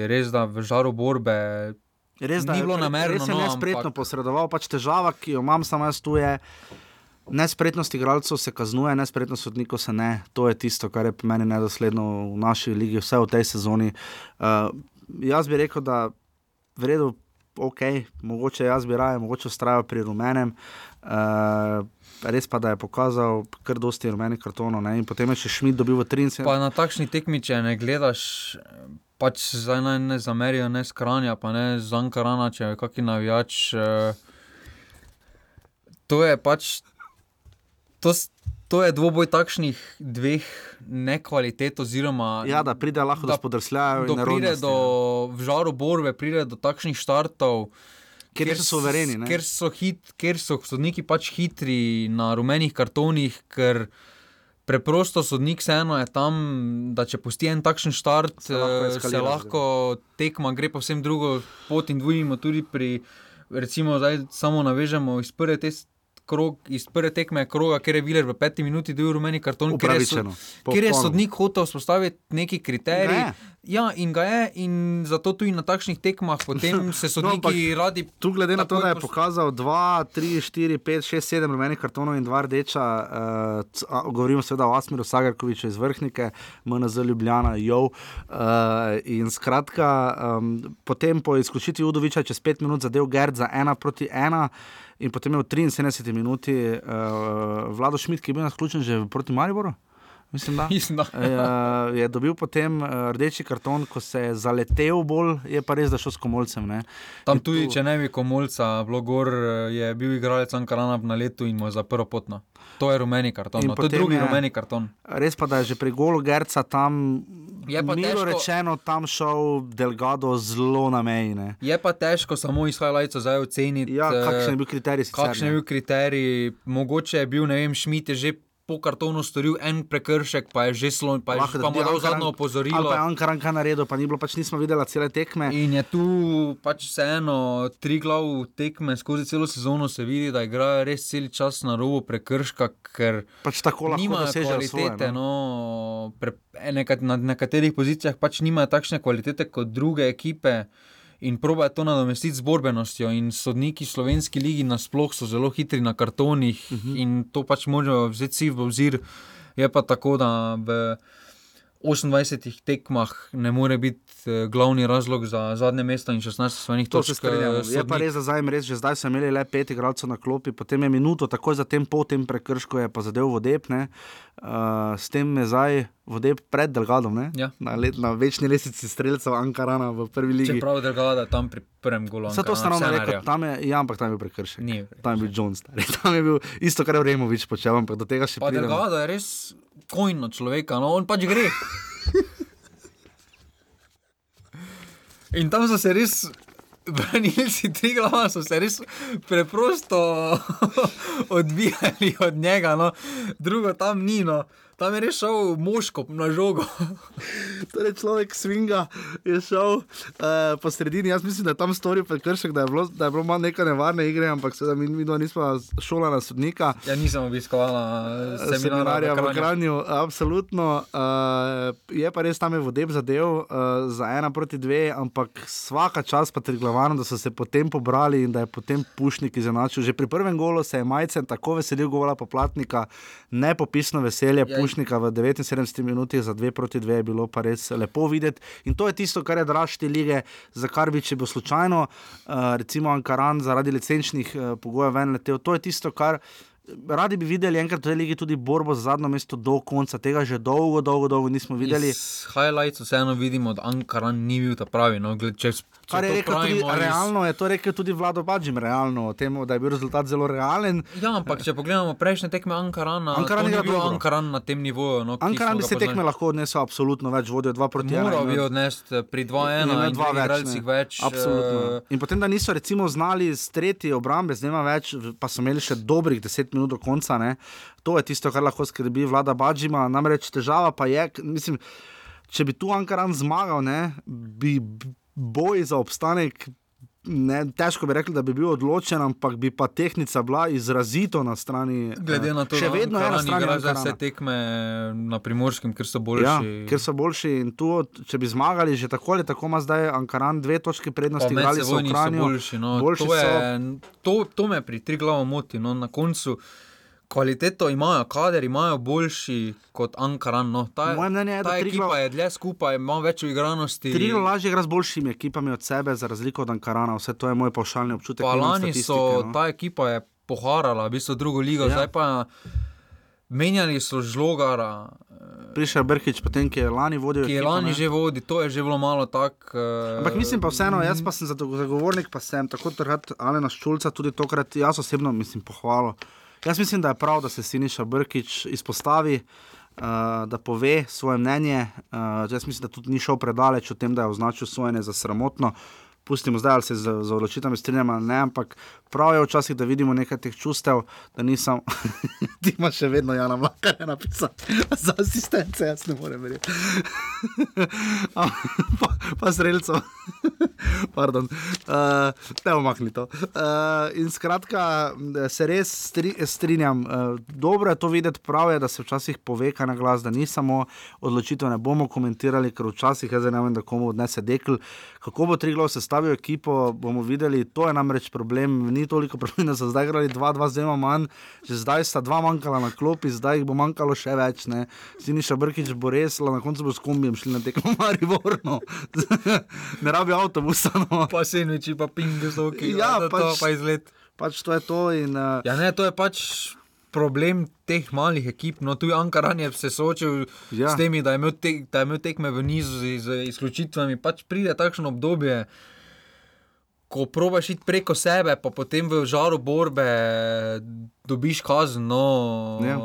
res da v žaru borbe. Res da, ni bilo namerno. Res je no, nespretno ampak... posredoval, pač težava, ki jo imam samo jaz tu je. Nespretnost igralcev se kaznuje, nespretnost sodnikov se ne. To je tisto, kar je meni nedosledno v naši ligi, vse v tej sezoni. Uh, jaz bi rekel, da v redu, ok, mogoče jaz bi raje, mogoče ustrajal pri rumenem. Uh, res pa, je pokazal kar dosti rumenih kartonov, ne? in potem je še Šmit dobil v 30. Pa na takšni tekmi, če ne gledaš pač zdaj naj ne zamerijo, ne skranja, pa ne zankarana, če je kakšen navijač. Uh, to je pač. To, to je dvoboj takšnih dveh nekvalitet, oziroma Ja, da pride lahko do spodrsljajev in do pride do v žaru borbe, pride do takšnih štartov. Kjer niso s- suvereni? Ker so, hit, ker so sodniki pač hitri na rumenih kartonih, ker preprosto sodnik vseeno je tam, da če pusti en takšen štart, Se lahko eh, se lahko tekma gre povsem drugo pot in dvojimo tudi pri, recimo, zdaj samo navežemo iz prve te. Krog, iz prve tekme kroga, ker je Viler v peti minuti dobil rumeni karton, ker je, ker je sodnik hotel vzpostaviti neki kriterij. Je. Ja, in ga je, in zato tudi na takšnih tekmah potem [LAUGHS] se sodniki ampak radi. Tu, glede na to, da je pos- pokazal 2, 3, 4, 5, 6, 7 rumenih kartonov in 2 rdeča, uh, govorimo seveda o Asmiru Sagarkoviču iz Vrhnike, MNZ Ljubljana, Jov. Uh, in skratka, um, potem po izključitvi Udoviča čez 5 minut zadev Gerd za 1 proti 1. In potem je v 73 minuti uh, Vlado Šmit, ki je bil nasključen že proti Mariboru. Mislim, da. Mislim, da. Uh, je dobil potem uh, rdeči karton, ko se je zaletel bolj, je pa res, da šel s komolcem. Ne? Tam In tudi, tu- če ne bi komolca, bilo gor, je bil igralec Ankarana na letu in mu je zaprl potno. To je rumeni karton, no. to je drugi je- rumeni karton. Res pa, da je že pri golu Gerca tam, Je pa milo težko- rečeno, tam šel Delgado zelo na meji. Ne? Je pa težko samo iz highlightsa zdaj oceniti. Ja, eh, kakšen je bil kriterij sicer, Kakšen je bil kriterij, mogoče je bil, ne vem, Šmit je že po kartonu storil en prekršek, pa je že slon, pa, je, Lahko, že- dal zadnjo opozorilo. Ali pa je Ankaran kaj naredil, pa ni bilo, pač nismo videli cele tekme. In je tu pač vseeno tri glav tekme skozi celo sezono, se vidi, da igrajo res cel čas na robu prekrška, ker pač tako lahko nimajo kvalitete. svoje, no, pre, nekat, na nekaterih pozicijah pač nimajo takšne kvalitete kot druge ekipe. In proba to nadomestiti z borbenostjo. In sodniki slovenski ligi nasploh so zelo hitri na kartonih uh Mhm. -huh. in to pač morajo vzeti si v obzir. Je pa tako, da v 28 tekmah ne more biti glavni razlog za zadnje mesto in 16 svojih To točk. se strinjamo. eh, Je pa res, da zdaj, res, že zdaj so imeli le pet igralcev na klopi, potem je minuto, takoj po tem prekršku je pa zadev vodep. Uh, s tem je zdaj vodep pred Delgadom, ne? Ja. na, let, na večni lesici streljcev Ankarana v prvi ligi. Čeprav Delgado je tam pri prvem golu. Vse to stano vse rekel, tam je, ja, ampak tam je bil prekršek. Ni Tam je bil John Star. [LAUGHS] Tam je bil isto, kar je Removič počel, ampak do tega še Pa pridemo. Delgado je res kojno človeka, no on pač gre. [LAUGHS] In tam so se res, [LAUGHS] branilci tri glava so se res preprosto [LAUGHS] odbijali od njega, no. drugo tam ni. No. Tam je res šel moško na žogo. [LAUGHS] Torej, človek svinga je šel uh, po sredini. Jaz mislim, da je tam storil prekršek, da je bilo, da je bilo malo neke nevarne igre, ampak seveda mi, mi nismo šola na sodnika. Ja, nisem obiskovala eh, seminarja seminarja v. Kranju, absolutno. Uh, je pa res tam je vodeb zadev uh, za ena proti dve, ampak vsaka čas pa triglavano, da so se potem pobrali in da je potem Pušnik izenačil. Že pri prvem golu se je majcen tako veselil gola poplatnika, nepopisno veselje Ja, Pušnika v 79 minutah za dve proti dve je bilo pa res lepo videti. In to je tisto, kar je draž te lige, za kar bi, če bo slučajno, uh, recimo Ankaran zaradi licenčnih uh, pogojev ven letel, to je tisto, kar radi bi videli enkrat v tej ligi tudi borbo za zadnjo mesto do konca. Tega že dolgo, dolgo, dolgo nismo videli. Iz highlights vseeno vidimo, da Ankaran ni bil ta pravi. No, gled, če Kar je rekel tudi, iz- realno, je to rekel tudi Vlado Badžim, realno, temu, da je bil rezultat zelo realen. Ja, ampak če pogledamo prejšnje tekme Ankarana, Ankaran igra bil dobro. Ankaran na tem nivoju. No, Ankaran bi se poznali. tekme lahko odnesel, absolutno več vodijo 2 proti 1. Moral bi odnesti eh, pri 2-1 Ima in dva dveh več, igralcih ne. več. Absolutno. eh, In potem, da niso recimo znali z tretje obrambe, zdaj ima več, pa so imeli še dobrih 10 minut do konca. Ne. To je tisto, kar lahko skrbi vlada Badžima. Namreč težava pa je, mislim, če bi tu Ankaran zmagal, ne, bi boj za obstanek. Ne, težko bi rekli, da bi bil odločen, ampak bi pa tehnika bila izrazito na strani. Glede eh, na to, še da vedno je na strani Ankarana. vse tekme na primorskem, ker so boljši. Ja, ker so boljši in tu, če bi zmagali, že tako ali tako ima zdaj Ankaran dve točke prednosti, igrali so Kranju. boljši. No. boljši to, so. je, to, to me pri tri glavo moti. No. Na koncu kvaliteto imajo, kader imajo boljši kot Ankaran. No. Ta, Moje mnenje je, da Triglav- ekipa je dlje skupaj, ima več igranosti. Trilo lažje igra z boljšimi ekipami od sebe, za razliko od Ankarana. Vse to je moj pavšalni občutek. Pa lani so, no. ta ekipa je poharala, v bistvu drugo ligo, Ja. zdaj pa menjali so žlogara. Prišel Brkič, potem ki je lani vodil. Ki je ekipo, lani ne. že vodi, to je že bilo malo tako. Uh, Ampak mislim pa vseeno, jaz pa sem zago- zagovornik, pa sem tako trgat Alena Ščulca, tudi tokrat jaz osebno mislim pohvalo. Jaz mislim, da je prav, da se Siniša Brkič izpostavi. Uh, da pove svoje mnenje. Uh, jaz mislim, da tudi ni šel predaleč v tem, da je označil svoje za sramotno. Pustimo zdaj, ali se z, z odločitvami strinjamo ali ne, ampak prav je včasih, da vidimo nekaj teh čustev, da nisem, [LAUGHS] ti imaš še vedno Jana Mlaka, ne napisal [LAUGHS] za asistence, jaz ne morem verjeti. [LAUGHS] pa, pa sredstveno, pardon, uh, ne omakni to. Uh, in skratka, se res stri, strinjam, uh, dobro je to videti, prav je, da se včasih pove kaj na glas, da ni samo odločitev, ne bomo komentirali, ker včasih je vem, da komu odnese dekl. Kako bo Triglav sestavil ekipo, bomo videli, to je namreč problem ni toliko problem, da so zdaj igrali dva, dva zdaj manj, že zdaj sta dva manjkala na klopi, zdaj jih bo manjkalo še več. Siniša Brkič bo res, na koncu bo s kombijem šli na tekmo [LAUGHS] Marivorno. [LAUGHS] ne rabi avtobusa. No. Pa se niči, pa ping, zoki. Ja, pač, to, pa izlet. Pač to je to. In, uh... Ja, ne, to je pač. Problem teh malih ekip, no tu je Ankaran je se soočil ja. s temi, da je imel, te, da je imel tekme v nizu z, z izključitvami. Pač pride takšno obdobje, ko probiš iti preko sebe, pa potem v žaru borbe dobiš kazen. No, ja,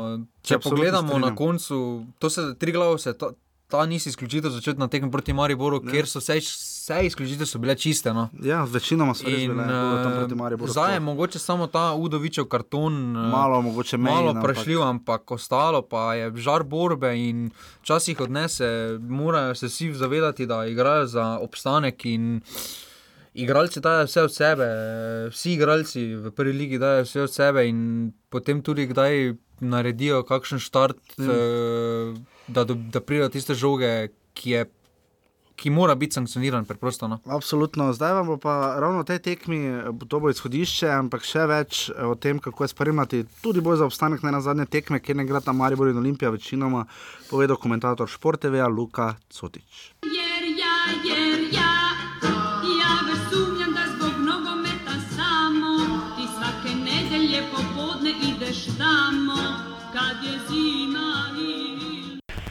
če pogledamo strinjam. na koncu, to se tri glave, se ta, ta nisi izključitev začeti na tekem proti Mariboru, ja. ker so vse, vse izključitve bile čiste. No. Ja, večinoma so bile tam proti Mariboru. Zdaj je mogoče samo ta Udovičev karton. Malo, mogoče meni, malo prešljiv, ampak ostalo pa je žar borbe in včasih odnese, morajo se vsi zavedati, da igrajo za obstanek in igralci dajo vse od sebe, vsi igralci v prvi ligi dajo vse od sebe in potem tudi kdaj naredijo kakšen štart, mm. da, da pridejo tiste žoge, ki je. Ki mora biti sankcioniran, preprosto. No? Absolutno. Zdaj vam pa ravno v tej tekmi, to bo izhodišče, ampak še več o tem, kako je spremljati tudi boj za obstanek na zadnje tekme, kjer ne gre ta Maribor in Olimpija, večinoma povedal komentator Športeve, Luka Cotič. Jer, ja, jer,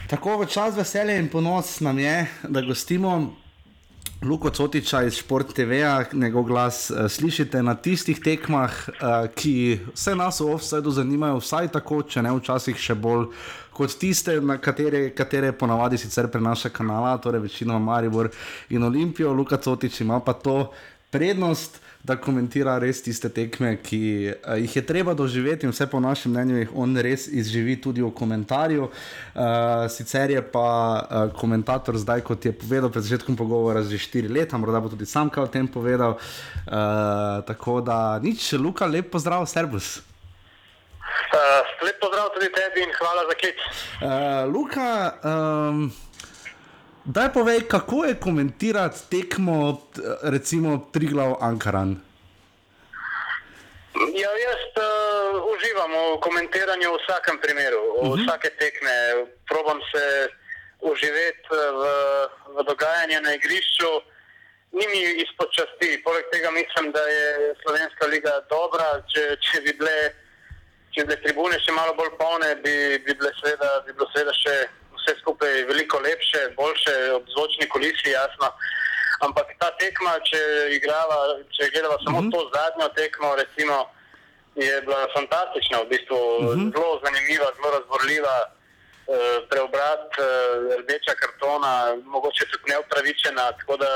Tako v čas veselja in ponos nam je, da gostimo Luko Cotiča iz Sport TV-a, njegov glas uh, slišite na tistih tekmah, uh, ki vse nas v offsetu zanimajo, vsaj tako, če ne včasih še bolj kot tiste, na katere, katere ponavadi sicer prenaša kanala, torej večino Maribor in Olimpijo. Luka Cotič ima pa to prednost da komentira res tiste tekme, ki uh, jih je treba doživeti, in vse po našem mnenju jih on res izživi tudi v komentarju. Uh, sicer je pa uh, komentator zdaj, kot je povedal pred začetkom pogovora, že štiri leta, morda bo tudi sam kaj o tem povedal. Uh, tako da nič, Luka, lep pozdrav, servus. Uh, lep pozdrav tudi tebi in hvala za klic. Uh, Luka. Um, Daj povej, kako je komentirati tekmo, recimo, Triglav Ankaran? Ja, jaz uh, uživam v komentiranju v vsakem primeru, uh mhm. -huh. vsake tekme. Probam se uživeti v, v dogajanje na igrišču, ni mi izpod časti. Poleg tega mislim, da je Slovenska liga dobra. Če, če, bi, bile, če bi bile tribune še malo bolj polne, bi, bi, seveda, bi bilo seveda še vse skupaj veliko lepše, boljše ob zvočni kulisi, jasno. Ampak ta tekma, če, igrava, če gledava samo mhm. -huh. to zadnjo tekmo, recimo, je bila fantastična, v bistvu mhm. -huh. zelo zanimiva, zelo razborljiva. Eh, preobrat eh, rdeča kartona, mogoče tudi neupravičena. Tako da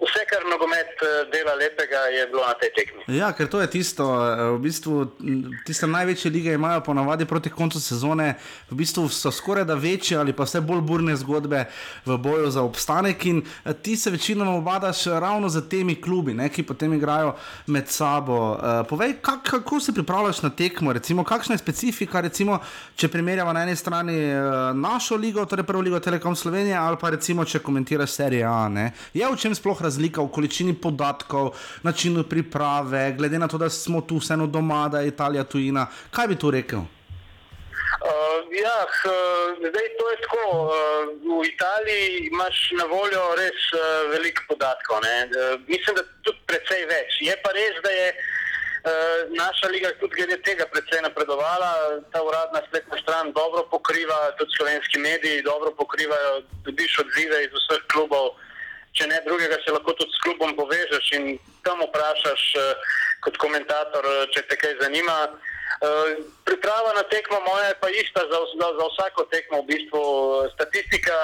Vse, kar nogomet eh, dela lepega, je bilo na tej tekmi. Ja, ker to je tisto, eh, v bistvu tiste največje lige imajo ponavadi proti koncu sezone, v bistvu so skoraj da večje ali pa vse bolj burne zgodbe v boju za obstanek. In eh, ti se večinoma obadaš ravno z temi klubi, ne, ki potem igrajo med sabo. Povej, kak, kako se pripravljaš na tekmo, recimo, kakšna je specifika, recimo, če primerjamo na eni strani našo ligo, torej prvo ligo Telekom Slovenije, ali pa recimo, če komentiraš serije A. Ne. Je v čem sploh razumeti? Razlika v količini podatkov, načinu priprave, glede na to, da smo tu vseeno doma, da je Italija tujina. Kaj bi tu rekel? Uh, ja, zdaj to je tako. Uh, v Italiji imaš na voljo res uh, veliko podatkov. Uh, mislim, da tudi precej več. Je pa res, da je uh, naša liga tudi glede tega precej napredovala. Ta uradna spletna stran dobro pokriva, tudi slovenski mediji dobro pokrivajo, dobiš odzive iz vseh klubov. Uh, če ne drugega, se lahko tudi s klubom povežeš in tam vprašaš uh, kot komentator, uh, če te kaj zanima. Uh, priprava na tekmo moja je pa ista za, za, za vsako tekmo. V bistvu statistika,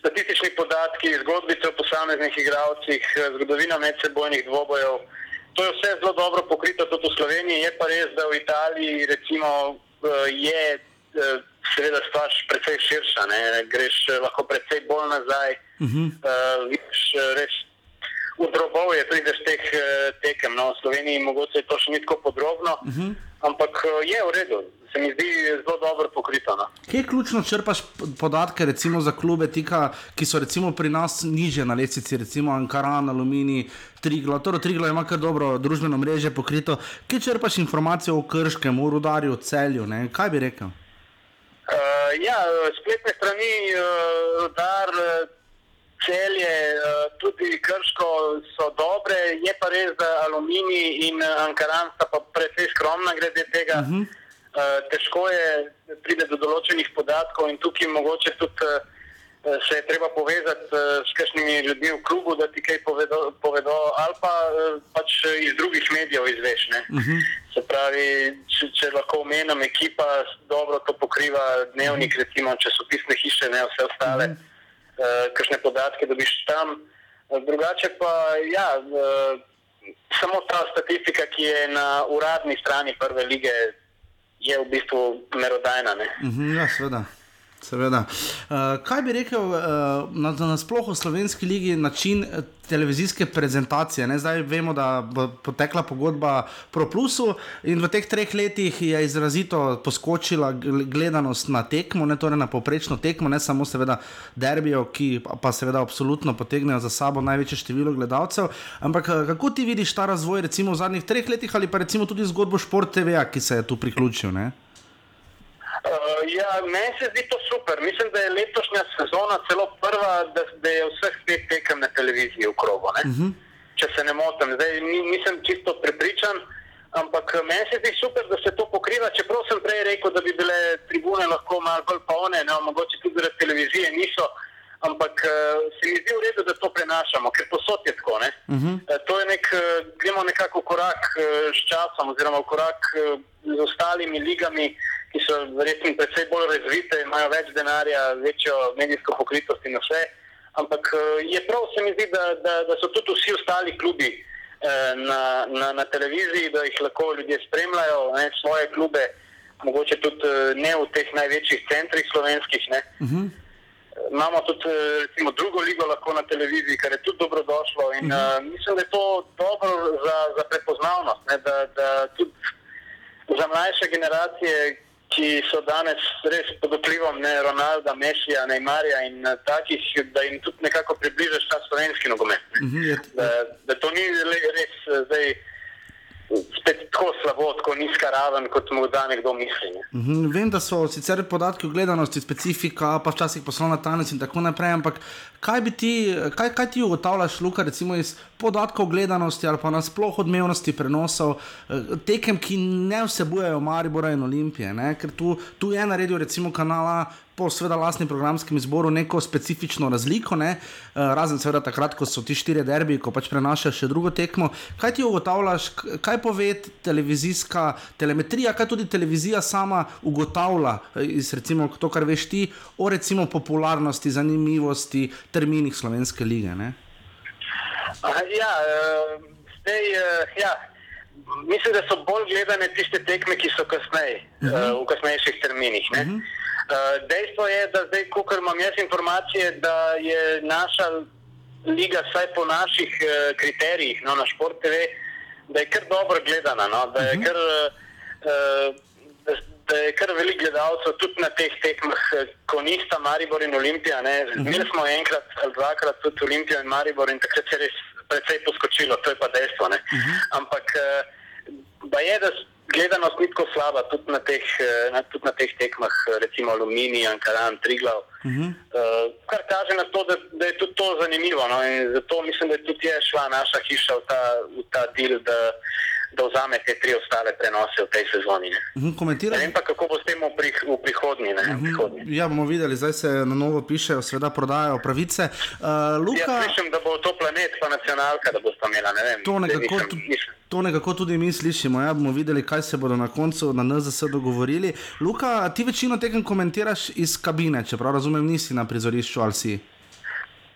statistični podatki, zgodbice o posameznih igralcih, zgodovina medsebojnih dvobojev. To je vse zelo dobro pokrito tudi v Sloveniji. Je pa res, da v Italiji recimo, uh, je uh, seveda stvar precej širša. Ne? Greš lahko precej bolj nazaj. Uh -huh. uh, vidiš, res, v drobove prideš teh tekem. No, v Sloveniji mogoče to še ni tako podrobno, uh -huh. ampak je v redu. Se mi zdi zelo dobro pokrito. No. Kje ključno črpaš podatke recimo, za klube, tika, ki so recimo, pri nas niže na lesici, recimo Ankaran, Alumini, Triglo. Torej, Triglo ima kar dobro družbeno mreže pokrito. Kje črpaš informacije o Krškem, o Rudarju, o Celju? Ne? Kaj bi rekel? Uh, ja, spletne strani, uh, Rudar. Uh, celje, eh, tudi krško so dobre, je pa res, da aluminij in eh, ankaran sta pa precej skromna glede tega. Uh -huh. Težko je priti do določenih podatkov in tukaj mogoče tudi se je treba povezati s kakšnimi ljudmi v klubu, da ti kaj povedo, povedo ali pa pač iz drugih medijev izveš. Uh -huh. Se pravi, če, če lahko omenim, ekipa dobro to pokriva, dnevnik, recimo časopisne hiše, ne vse ostale. Uh -huh uh, kakšne podatke dobiš tam. Drugače pa ja, samo ta statistika, ki je na uradni strani prve lige, je v bistvu merodajna. Uh -huh, ja, seveda. Seveda. Uh, kaj bi rekel uh, na, na splošno v slovenski ligi način televizijske prezentacije? Ne? Zdaj vemo, da bo potekla pogodba Pro Plusu in v teh treh letih je izrazito poskočila gledanost na tekmo, ne torej na poprečno tekmo, ne samo seveda derbijo, ki pa seveda absolutno potegnejo za sabo največje število gledalcev. Ampak kako ti vidiš ta razvoj recimo v zadnjih treh letih ali pa recimo tudi zgodbo Šport TV, ki se je tu priključil? Ne? Uh, ja, meni se zdi to super. Mislim, da je letošnja sezona celo prva, da, da je vseh pet tekem na televiziji v krogu. Uh mhm. -huh. Če se ne motim, zdaj ni, nisem čisto prepričan, ampak meni se zdi super, da se to pokriva. Čeprav sem prej rekel, da bi bile tribune lahko malo bolj polne, ne, mogoče tudi zaradi televizije niso. Ampak uh, se mi zdi v redu, da to prenašamo, ker posod je tako. Uh -huh. uh, to je nek, uh, gremo nekako korak uh, s časom, oziroma korak uh, z ostalimi ligami. Uh, ki so verjetno precej bolj razvite, imajo več denarja, večjo medijsko pokritost in vse. Ampak eh, je prav, se mi zdi, da, da, da so tudi vsi ostali klubi eh, na, na, na televiziji, da jih lahko ljudje spremljajo, ne, svoje klube, mogoče tudi eh, ne v teh največjih centrih slovenskih. Uh mhm. -huh. Imamo tudi recimo, drugo ligo lahko na televiziji, kar je tudi dobrodošlo. In, uh -huh. uh, mislim, da je to dobro za, za prepoznavnost, ne, da, da tudi za mlajše generacije, ki so danes res pod vplivom ne Ronalda, Messija, Neymarja in uh, takih, da jim tudi nekako približaš ta slovenski nogomet. Mm -hmm, da, da to ni res uh, zdaj. Spet tako slabo, tako nizka raven, kot mu da nekdo misli. Ne. Mm -hmm, vem, da so sicer podatki o gledanosti, specifika, pa včasih poslovna tajnost in tako naprej, ampak kaj, ti, kaj, kaj ti ugotavljaš, Luka, recimo iz podatkov gledanosti ali pa nasplošno odmevnosti prenosov, eh, tekem, ki ne vsebujejo Maribora in Olimpije, ne? ker tu, tu je naredil recimo kanala. Po sveda lastnem programskem izboru neko specifično razliko, ne? Eh, razen seveda takrat, ko so ti štiri derbi, ko pač prenašajo še drugo tekmo. Kaj ti ugotavljaš, kaj pove televizijska telemetrija, kaj tudi televizija sama ugotavlja eh, iz recimo to, kar veš ti, o recimo popularnosti, zanimivosti, terminih slovenske lige? Ne? Ja, zdaj, uh, ja, mislim, da so bolj gledane tiste tekme, ki so kasneje, uh -huh. uh, v kasnejših terminih. Uh -huh. uh, dejstvo je, da zdaj, ko imam jaz informacije, da je naša liga, vsaj po naših kriterijih, no, na Šport TV, da je kar dobro gledana. No, da je uh -huh. Da je kar veliko gledalcev tudi na teh tekmah, ko nista Maribor in Olimpija. Imeli smo enkrat ali dvakrat tudi Olimpijo in Maribor in takrat se je res precej poskočilo, to je pa dejstvo. Uh -huh. Ampak pa je, da gledanost ni tako slaba tudi na teh, na, tudi na teh tekmah, recimo Aluminij, Ankaran, Triglav. Uh -huh. uh, kar kaže na to, da, da je tudi to zanimivo. No? Zato mislim, da tudi je šla naša hiša v ta, v ta del da vzame te tri ostale prenose v tej sezoni. Ne, Mhm, Komentiraj. ne vem pa, kako bo s tem v, prih, v prihodnji. Ne, v prihodnji. Ja, bomo videli, zdaj se na novo pišejo, seveda prodajajo pravice. Uh, Luka, Jaz slišim, da bo to planet pa nacionalka, da bo sta imela, ne vem. To nekako, nisem- nisem- to nekako tudi mi slišimo. Ja, bomo videli, kaj se bodo na koncu na NZS dogovorili. Luka, ti večino tekem komentiraš iz kabine, čeprav razumem, nisi na prizorišču ali si.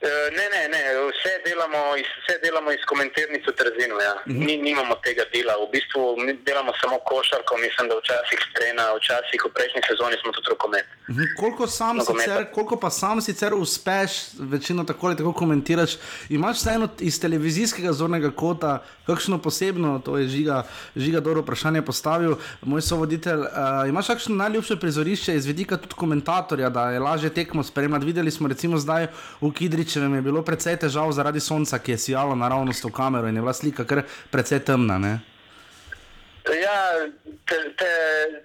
Eh, Ne, ne, ne, vse delamo iz, vse delamo iz komentirnic v Trzinu. Ja. Mhm. Mi nimamo tega dela, v bistvu delamo samo košarko, mislim, da včasih strena, včasih v prejšnji sezoni smo tudi rokomet. Mhm, Koliko, sam Nogometa. sicer, koliko pa sam sicer uspeš, večino tako ali tako komentiraš, imaš vseeno iz televizijskega zornega kota, kakšno posebno, to je žiga, žiga dobro vprašanje postavil, moj sovoditelj, uh, imaš kakšno najljubše prizorišče iz vidika tudi komentatorja, da je lažje tekmo spremljati. Videli smo recimo zdaj v Kidričevem je bilo precej težav zaradi sonca, ki je sijalo naravnost v kamero in je bila slika kar precej temna. Ne? Ja, te, te,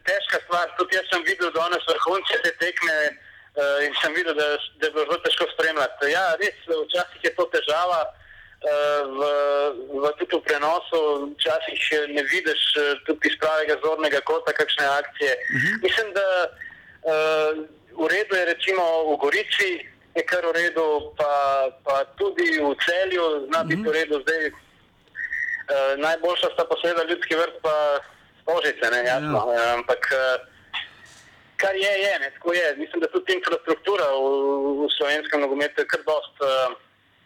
težka stvar, tudi jaz sem videl danes vrhunce te tekme uh, in sem videl, da, da je bilo zelo težko spremljati. Ja, res, včasih je to težava. eh, V, v, tudi v prenosu včasih ne vidiš eh, tudi iz pravega zornega kota kakšne akcije. Mislim, da uh, v redu je recimo v Gorici, je kar v redu, pa, pa tudi v celju zna biti v redu. Zdaj, Uh, najboljša sta pa seveda ljudski vrt, pa stožice, ne jasno. Ja. Ampak uh, kar je, je, ne, tako je. Mislim, da tudi infrastruktura v, v slovenskem nogometu je kar dost uh,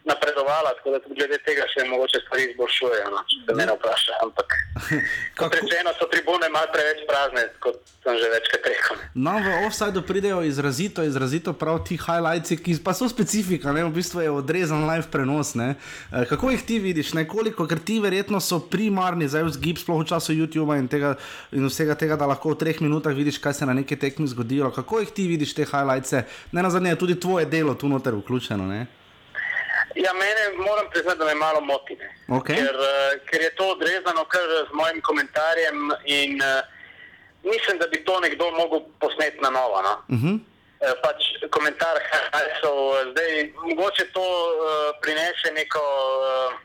napredovala, tako da tudi glede tega še mogoče stvari izboljšujejo, no, če se mene vpraša. Ampak [LAUGHS] kot rečeno, so tribune malo preveč prazne, kot sem že večkrat rekel. No, v offsajdu pridejo izrazito, izrazito prav ti highlights, ki pa so specifika, ne? v bistvu je odrezan live prenos. Ne? Eh, Kako jih ti vidiš, nekoliko, ker ti verjetno so primarni za vzgib, sploh v času YouTube in, tega, in vsega tega, da lahko v treh minutah vidiš, kaj se na neki tekmi zgodilo. Kako jih ti vidiš, te highlights? Ne na zadnje je tudi tvoje delo tu noter vključeno. Ne? Ja, mene moram priznati, da me malo moti. ne. Okay. Ker, uh, ker je to odrezano kar z mojim komentarjem in uh, mislim, da bi to nekdo mogel posneti na novo. No? Uh -huh. Eh, pač komentar Hajsov, zdaj mogoče to uh, prinese neko, uh,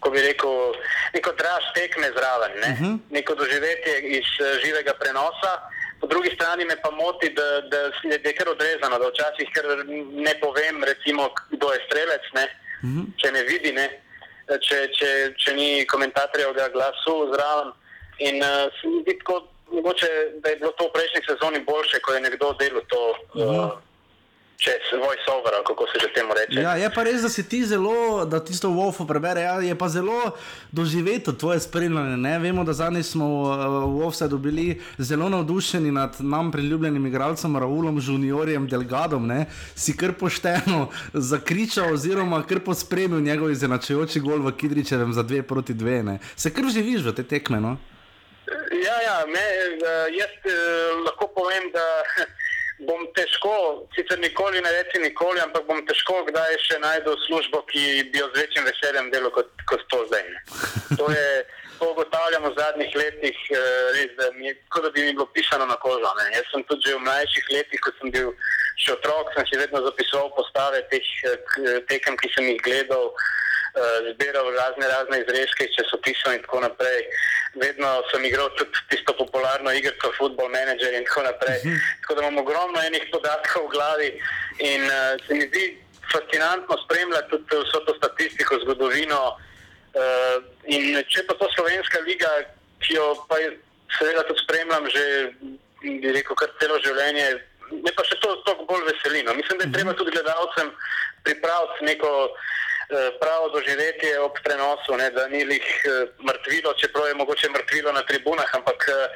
ko bi rekel, neko draž tekme zraven, ne? Mhm. neko doživetje iz uh, živega prenosa. Po drugi strani me pa moti, da, da je, da je kar odrezano, da včasih kar ne povem, recimo, kdo je strelec, ne? če ne vidi, ne? Če, če, če ni komentatorjevega glasu zraven. In uh, se mi zdi tako, mogoče, da je bilo to v prejšnji sezoni boljše, ko je nekdo delal to uh, čez voice-over, kako se že temu reče. Ja, je pa res, da si ti zelo, da tisto v Wolfu prebere, ja, je pa zelo doživeto tvoje spremljanje. Ne? Vemo, da zadnjič smo v Wolfsajdu bili zelo navdušeni nad nam priljubljenim igralcem Raulom Juniorjem Delgadom, ne? si kar pošteno [LAUGHS] zakričal oziroma kar pospremil njegov izenačujoči gol v Kidričevem za dve proti dve. Ne? Se kar živiš v te tekme, no? Ja, ja me, uh, jaz uh, lahko povem, da [LAUGHS] bom težko, sicer nikoli ne reči nikoli, ampak bom težko kdaj še najdel službo, ki bi jo z večjim veseljem delal kot, kot to zdaj. To je. To ugotavljamo v zadnjih letih, eh, res, da, mi, kot da bi mi bilo pisano na kožo. Ne. Jaz sem tudi že v mlajših letih, ko sem bil še otrok, sem si vedno zapisoval postave teh eh, tekem, ki sem jih gledal, eh, zbiral razne, razne izrezke iz časopisov in tako naprej. Vedno sem igral tudi tisto popularno igrico, football manager in tako naprej. Tako da imam ogromno enih podatkov v glavi in uh, se mi zdi fascinantno spremljati tudi vso to statistiko, zgodovino. Uh, in če pa to slovenska liga, ki jo pa je- seveda tudi spremljam že, bi rekel, kar celo življenje, me pa še to toliko bolj veseli. No. Mislim, da je treba tudi gledalcem pripraviti neko eh, pravo doživetje ob prenosu, ne, da ni lih eh, mrtvilo, čeprav je mogoče mrtvilo na tribunah, ampak eh,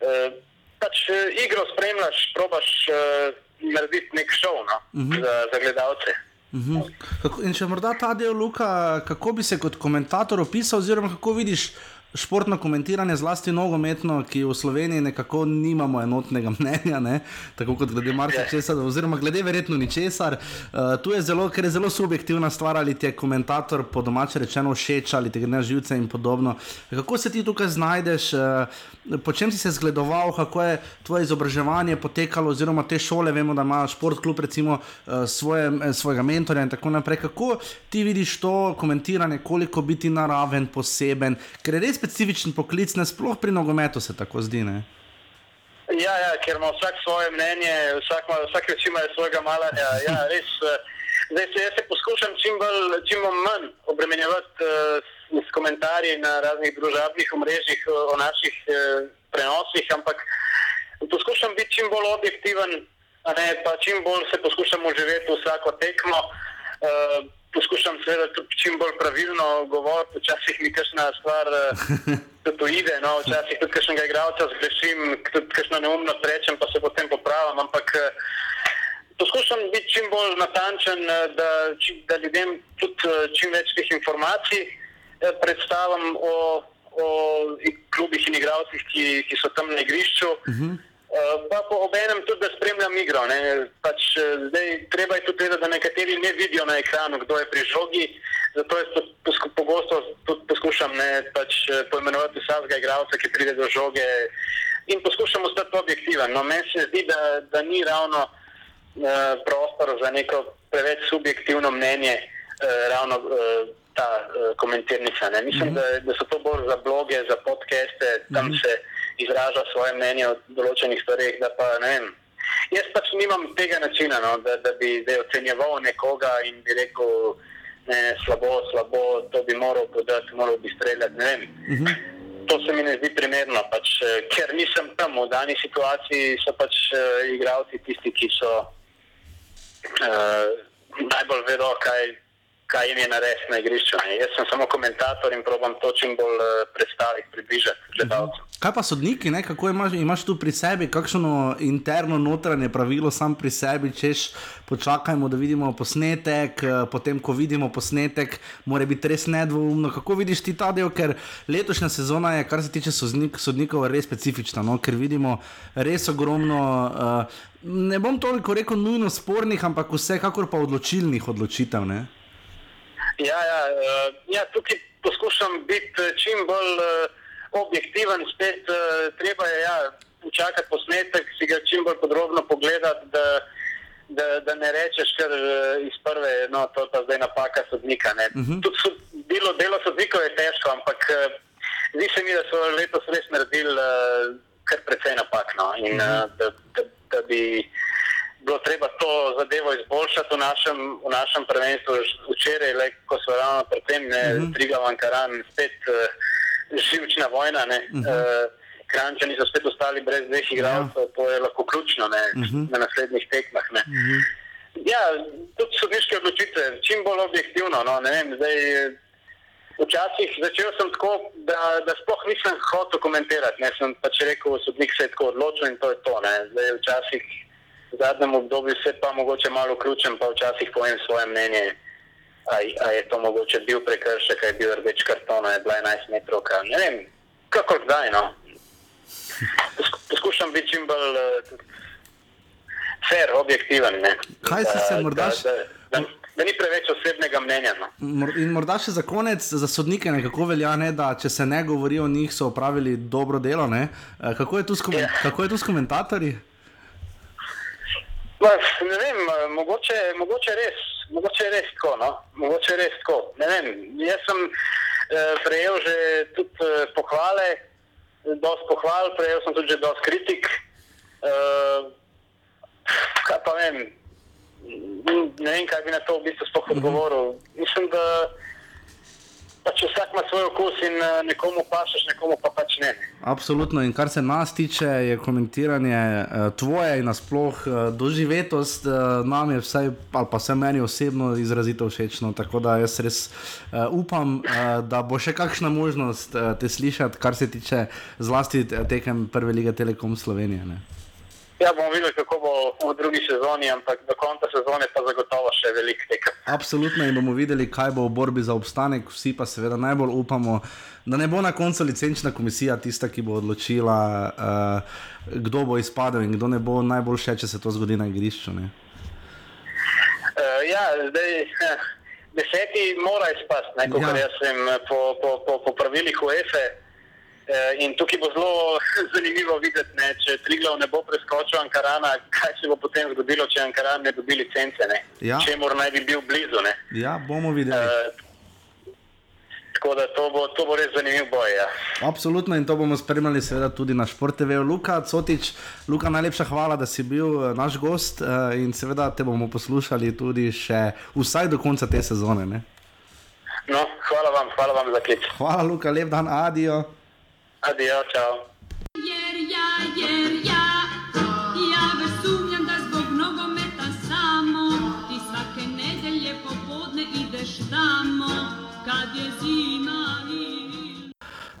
eh, pač eh, igro spremljaš, probaš eh, narediti nek šov no, Mhm. za, za gledalce. Mhm. Kako, in če morda ta del, Luka, kako bi se kot komentator opisal, oziroma kako vidiš športno komentiranje, zlasti nogometno, ki v Sloveniji nekako nimamo enotnega [LAUGHS] mnenja, ne? tako kot glede marsikčesa, oziroma glede verjetno ničesar. Uh, tu je zelo, ker je zelo subjektivna stvar, ali ti je komentator po domače rečeno všeč, ali ti gre na živce in podobno. Kako se ti tukaj znajdeš, uh, po čem si se zgledoval, kako je tvoje izobraževanje potekalo, oziroma te šole, vemo, da ima šport klub recimo uh, svoje, svojega mentorja in tako naprej. Kako ti vidiš to komentiranje, koliko biti naraven, poseben, ker res specifičen poklic, ne sploh pri nogometu se tako zdi. Ne? Ja, ja, ker ima vsak svoje mnenje, vsak, ima, vsak reči ima svojega malanja. Ja, [LAUGHS] res, eh, zdaj se jaz se poskušam čim, bolj, čim manj obremenjevati uh, s komentarji na raznih družabnih omrežjih o naših uh, prenosih, ampak poskušam biti čim bolj objektiven, ne, pa čim bolj se poskušam uživati vsako tekmo. Uh, poskušam seveda tudi čim bolj pravilno govoriti, včasih mi kakšna stvar uh, [LAUGHS] tudi ide, no, včasih tudi kakšnega igralca zgrešim, tudi kakšno neumno rečem, pa se potem popravim. Ampak uh, poskušam biti čim bolj natančen, uh, da, da ljudem tudi čim več teh informacij predstavim o, o klubih in igralcih, ki, ki so tam na igrišču. Uh -huh. Pa po obenem tudi, da spremljam igro. Pač, zdaj, treba je tudi vedeti, da nekateri ne vidijo na ekranu, kdo je pri žogi. Zato jaz pogosto tudi poskušam ne, pač, poimenovati vsakega igralca, ki pride do žoge in poskušam ostati objektiven. No, meni se zdi, da, da ni ravno uh, prostor za neko preveč subjektivno mnenje, uh, ravno uh, ta uh, komentirnica. Ne. Mislim, mm -hmm. da, da so to bolj za bloge, za podcaste, tam mm -hmm. se izraža svoje mnenje o določenih stvarih. Jaz pač nimam tega načina, no, da, da bi ocenjeval nekoga in bi rekel, ne, slabo, slabo, to bi moral podati, moral bi streljati. Uh -huh. To se mi ne zdi primerno, pač, ker nisem tam v dani situaciji, so pač uh, igralci tisti, ki so uh, najbolj vedo, kaj kaj jim je narediti na igrišču. Ne. Jaz sem samo komentator in probujem to čim bolj uh, predstaviti, približati gledalcem. Kaj pa sodniki, ne? kako imaš, imaš tu pri sebi, kakšno interno notranje pravilo, sam pri sebi, češ počakajmo, da vidimo posnetek, eh, potem, ko vidimo posnetek, mora biti res nedvoumno. Kako vidiš ti ta del, ker letošnja sezona je, kar se tiče sodnik, sodnikov, res specifična, no? ker vidimo res ogromno. Uh, Ne bom toliko rekel nujno spornih, ampak vsekakor pa odločilnih odločitev. Ne? Ja, ja, uh, ja, tukaj poskušam biti eh, čim bolj uh, objektiven, spet uh, treba je ja, počakati posnetek, si ga čim bolj podrobno pogledati, da, da, da ne rečeš, ker uh, iz prve, no, to je zdaj napaka sodnika. Uh Mhm. -huh. Tudi so, delo, delo sodnikov je težko, ampak uh, zdi se mi, da so letos res naredili uh, kar precej napak. No, in, uh -huh. uh, da, da, da bi bilo treba to zadevo izboljšati v našem, v našem prvenstvu. Včeraj, le, ko smo ravno pred tem, ne, uh -huh. Triga Vankaran, spet uh, živčna vojna. Uh -huh. uh, Krančani so spet ostali brez dveh igralcev, ja. to je lahko ključno ne, uh -huh. na naslednjih tekmah. Uh -huh. Ja, tudi sodniške odločitve, čim bolj objektivno. No, vem, zdaj, včasih začel sem tako, da, da sploh nisem hotel komentirati. Ne, sem pač rekel, sodnik se je tako odločil in to je to. Ne. Zdaj, včasih v zadnjem obdobju se pa mogoče malo vključim, pa včasih povem svoje mnenje. Ali je to mogoče bil prekršek, je bil rdeč karton, je bila 11 metrov. Ne vem, kako zdaj. No. Poskušam biti čim bolj uh, fair, objektiven. Ne. Kaj si se morda še? Da, da, da ni preveč osebnega mnenja. No. In morda še za konec, za sodnike, nekako velja, ne, da če se ne govori o njih, so opravili dobro delo. Ne. Kako je tu s, komen yeah. kako je tu s komentatorji? Ma, ne vem, mogoče, mogoče res. Mogoče res tako. No? Mogoče res tako. Vem, jaz sem eh, prejel že tudi eh, pohvale, dosti pohval, prejel sem tudi že dosti kritik. Eh, kaj pa vem, ne vem, kaj bi na to v bistvu sploh odgovoril. Mislim, da pač vsak ima svoj okus in uh, nekomu pašeš, nekomu pa pač ne. Absolutno. In kar se nas tiče, je komentiranje uh, tvoje in nasploh uh, doživetost nam je vsaj, ali pa vse meni osebno izrazito všečno. Tako da jaz res upam, da bo še kakšna možnost te slišati, kar se tiče zlasti tekem Prve lige Telekom Slovenije. Ne? Ja, bomo videli, kako bo v drugi sezoni, ampak do konca sezone pa zagotovo še veliko tekem. Absolutno in bomo videli, kaj bo v borbi za obstanek. Vsi pa seveda najbolj upamo, da ne bo na koncu licenčna komisija tista, ki bo odločila, uh, kdo bo izpadel in kdo ne bo najboljše, če se to zgodi na igrišču. Uh, ja, zdaj. Deseti mora izpasti, kot ja. jaz sem po, po, po, po pravilih UEFA. In tukaj bo zelo [LAUGHS] zanimivo videti, ne, če Triglav ne bo preskočil Ankarana, kaj se bo potem zgodilo, če Ankaran ne dobi licence. Ne. Ja. Če mora naj bi bil blizu. Ne. Ja, bomo videli. Uh, Tako da to bo, to bo res zanimiv boj. Ja. Absolutno in to bomo spremljali, seveda, tudi na Športeveju. Luka, Cotič, Luka, najlepša hvala, da si bil eh, naš gost eh, in seveda te bomo poslušali tudi še vsaj do konca te sezone. Ne? No, hvala vam, hvala vam za klic. Hvala, Luka, lep dan, adijo. Adijo, čau. Jer ja, jer ja, ja već sumnjam da zbog nogometa samo ti svake nedelje popodne ideš tamo kad je zima i...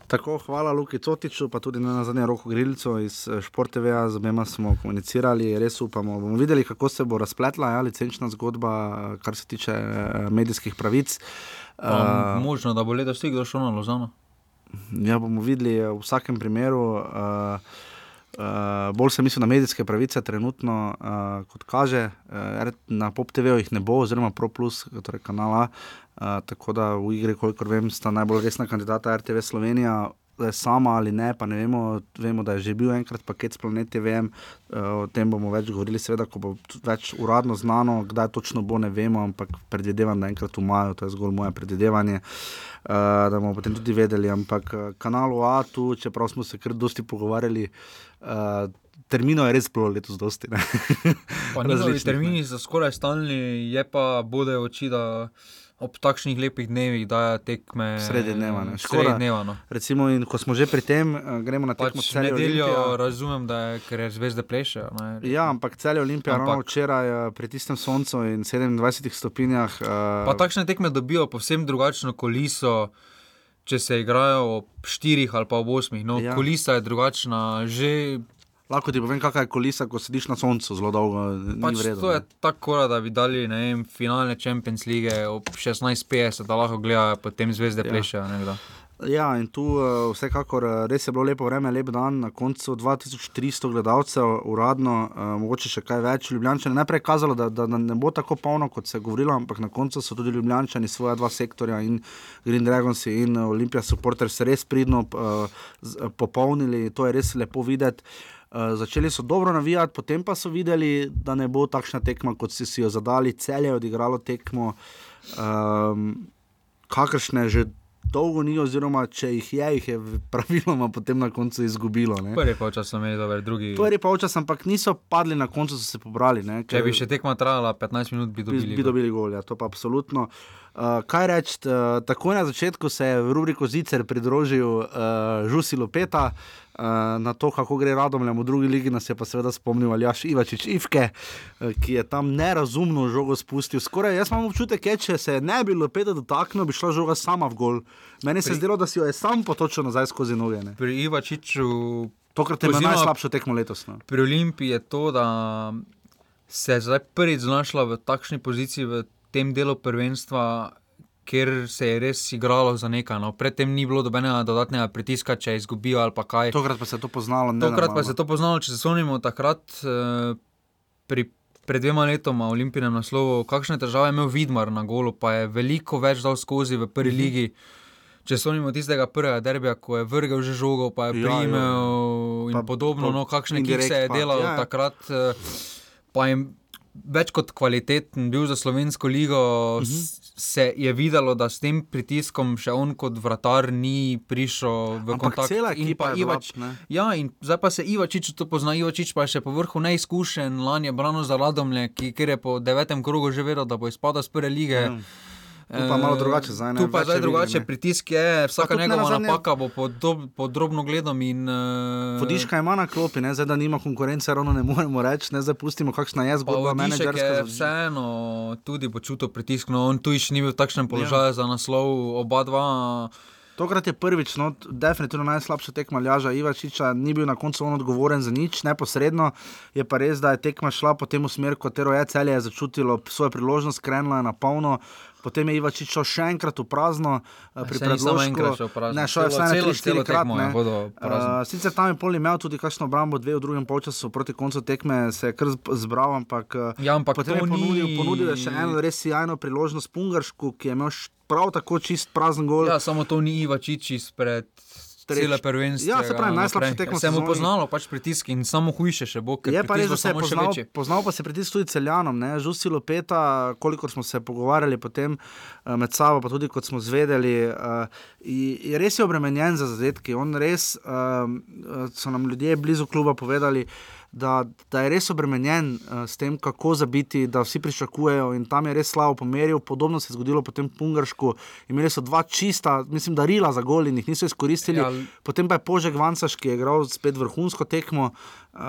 Tako, hvala Luki Cotiču, pa tudi na zadnje roko Grilco iz eh, Športeveja, z obema smo komunicirali, res upamo. Bomo videli, kako se bo razpletla ja, licenčna zgodba, eh, kar se tiče eh, medijskih pravic. Pa, Uh, možno, da bo letos tudi šel na Lozano. Ja, bomo videli eh, v vsakem primeru. Uh, Uh, bolj se mislim na medijske pravice, trenutno, uh, kot kaže, uh, na Pop TV-ju jih ne bo, oziroma Pro Plus, torej kanala. Uh, tako da v igri, kolikor vem, sta najbolj resna kandidata RTV Slovenija, sama ali ne, pa ne vemo. Vemo, da je že bil enkrat paket s Planet TV, uh, o tem bomo več govorili, seveda, ko bo več uradno znano, kdaj točno bo, ne vemo, ampak predvidevam, da enkrat v maju, to je zgolj moje predvidevanje. Uh, da bomo potem tudi vedeli, ampak uh, kanalu A, tu, čeprav smo se kar dosti pogovarjali, uh, terminov je res bilo letos dosti. ne. termini so skoraj stalni, je pa bode oči, da ob takšnih lepih dnevih dajo tekme. Sredi dneva. ne. Sredi Škoda. dneva no. Recimo, in ko smo že pri tem, eh, gremo na tekmo Pač Celje nedeljo Olimpija. razumem, da je, ker je zvezde plešejo. ne. Ja, ampak celje Olimpija, Ampak- ravno včeraj eh, pri tistem soncu in 27 stopinjah. Uh, Pa takšne tekme dobijo povsem drugačno koliso, če se igrajo ob 4 ali pa ob 8. No, Ja. Kolisa je drugačna, že Lahko ti povem, kakšna je kolisa, ko sediš na soncu, zelo dolgo. Pač vredno. to je ne. tako, da bi dali vem, finale Champions League ob 16:50, da lahko gledajo, potem zvezde Ja. ja. plešejo. Nekdo. Ja, in tu uh, vsekakor uh, res je bilo lepo vreme, lep dan, na koncu 2300 gledalcev, uradno, uh, mogoče še kaj več. Ljubljančani najprej je kazalo, da, da ne bo tako polno, kot se je govorilo, ampak na koncu so tudi Ljubljančani svoja dva sektorja in Green Dragons in Olimpija Supporters res pridno uh, z, uh, popolnili, to je res lepo videti. Uh, začeli so dobro navijati, potem pa so videli, da ne bo takšna tekma, kot si, si jo zadali. Celje je odigralo tekmo, um, kakršne že dolgo ni, oziroma če jih je, jih je [LAUGHS] praviloma potem na koncu izgubilo. ne. Prvi polčas so imeli dober, drugi. Prvi pa včasih, ampak niso padli na koncu, so se pobrali. Ne, Če bi še tekma trajala 15 minut, bi bi, dobili. bi gol. dobili gol, ja, to pa absolutno. Uh, kaj reči, uh, takoj na začetku se je v rubriko Zicer pridružil uh, Žusi Lopeta. Uh, na to, kako gre Radomljam v drugi ligi, nas je pa seveda spomnil Aljaš Ivačič Ivke, uh, ki je tam nerazumno žogo spustil. Skoraj jaz imam občutek, je, če se ne bi Lopeta dotaknil, bi šla žoga sama v gol. Meni se je Pri- zdelo, da si jo je sam potočil nazaj skozi noge. Ne. Pri Ivačiču. Tokrat je imel najslabšo tekmo letos. No. Pri Olimpiji je to, da se je zdaj prvič znašla v takšni poziciji v tem delu prvenstva, kjer se je res igralo za nekaj. No. Predtem ni bilo dobenega dodatnega pritiska, če izgubijo ali kaj. Tokrat pa se je to poznalo. Tokrat pa se je to poznalo, če se spomnimo takrat. eh, Pri Pred dvema letoma v Olimpijnem naslovu, kakšne težave je imel Vidmar na golu, pa je veliko več dal skozi v prvi Mhm. ligi. Če spomnimo tistega prvega derbija, ko je vrgel že žogo, pa je Ja, ja. primev in Pa- podobno, pa no, kakšne kik se je pa, delalo ja, ja. takrat. eh, Pa je več kot kvaliteten bil za slovensko ligo, Mhm. s- se je videlo, da s tem pritiskom še on kot vratar ni prišel v Ampak kontakt. cela In ekipa pa je Ivač- ne. Ja, in zdaj pa se Ivačič to pozna. Ivačič pa je še po vrhu neizkušen, lani je branil za Radomlje, ki, kjer je po devetem krogu že vedel, da bo izpadel z prve lige. Ja. Tu pa malo drugače zdaj, ne, Tu pa je zdaj drugače, ne. pritisk je, vsaka njegova nenazadnje- napaka bo pod, dob- pod drobno gledom. In, uh, Vodiška ima na klopi, ne? zdaj da nima konkurence, ravno ne moremo reči, ne zdaj pustimo, kakšna je zgodba je menedžerska. vseeno tudi počutil pritisk, no on tu iš ni bil v takšnem položaju ja. za naslov, oba dva. Tokrat je prvič, no, definitivno najslabša tekma Ljaža Ivačiča, ni bil na koncu on odgovoren za nič, neposredno. Je pa res, da je tekma šla po tem smeru, katero je celje je začutilo svojo priložnost, krenila je na polno. Potem je Ivačič šel še enkrat v prazno, eh, pri predložku. Ne, šel je vsaj na celo- 3-4 celo krat. Eh, Sicer tam je pol imel tudi kakšno obrambo, dve v drugem polčasu proti koncu tekme, se je kar zb- zbral, ampak, eh, Ja, ampak potem je ponudil, ni- ponudil še eno res sjajno priložnost Pungaršku, ki je imel prav tako čist prazen gol. Ja, samo to ni Ivačič izpred Treč- cele prvenstva. Ja, se pravi, najslabša tekma Se mu poznalo pač pritisk in samo hujše še bo, Je pa res, da se je poznal, poznal pa se pritisk tudi celjanom, ne, Žusi Lopeta, kolikor smo se pogovarjali potem eh, med sabo, pa tudi kot smo zvedeli, uh, je res je obremenjen za zadetki. On res, um, so nam ljudje blizu kluba povedali, da, da je res obremenjen uh, s tem, kako zabiti, da vsi pričakujejo in tam je res slabo pomeril. Podobno se je zgodilo potem v Pungaršku. Imeli so dva čista, mislim, darila za gol in jih niso izkoristili. Ja, potem pa je Požek Vansaš, ki je igral spet vrhunsko tekmo, uh,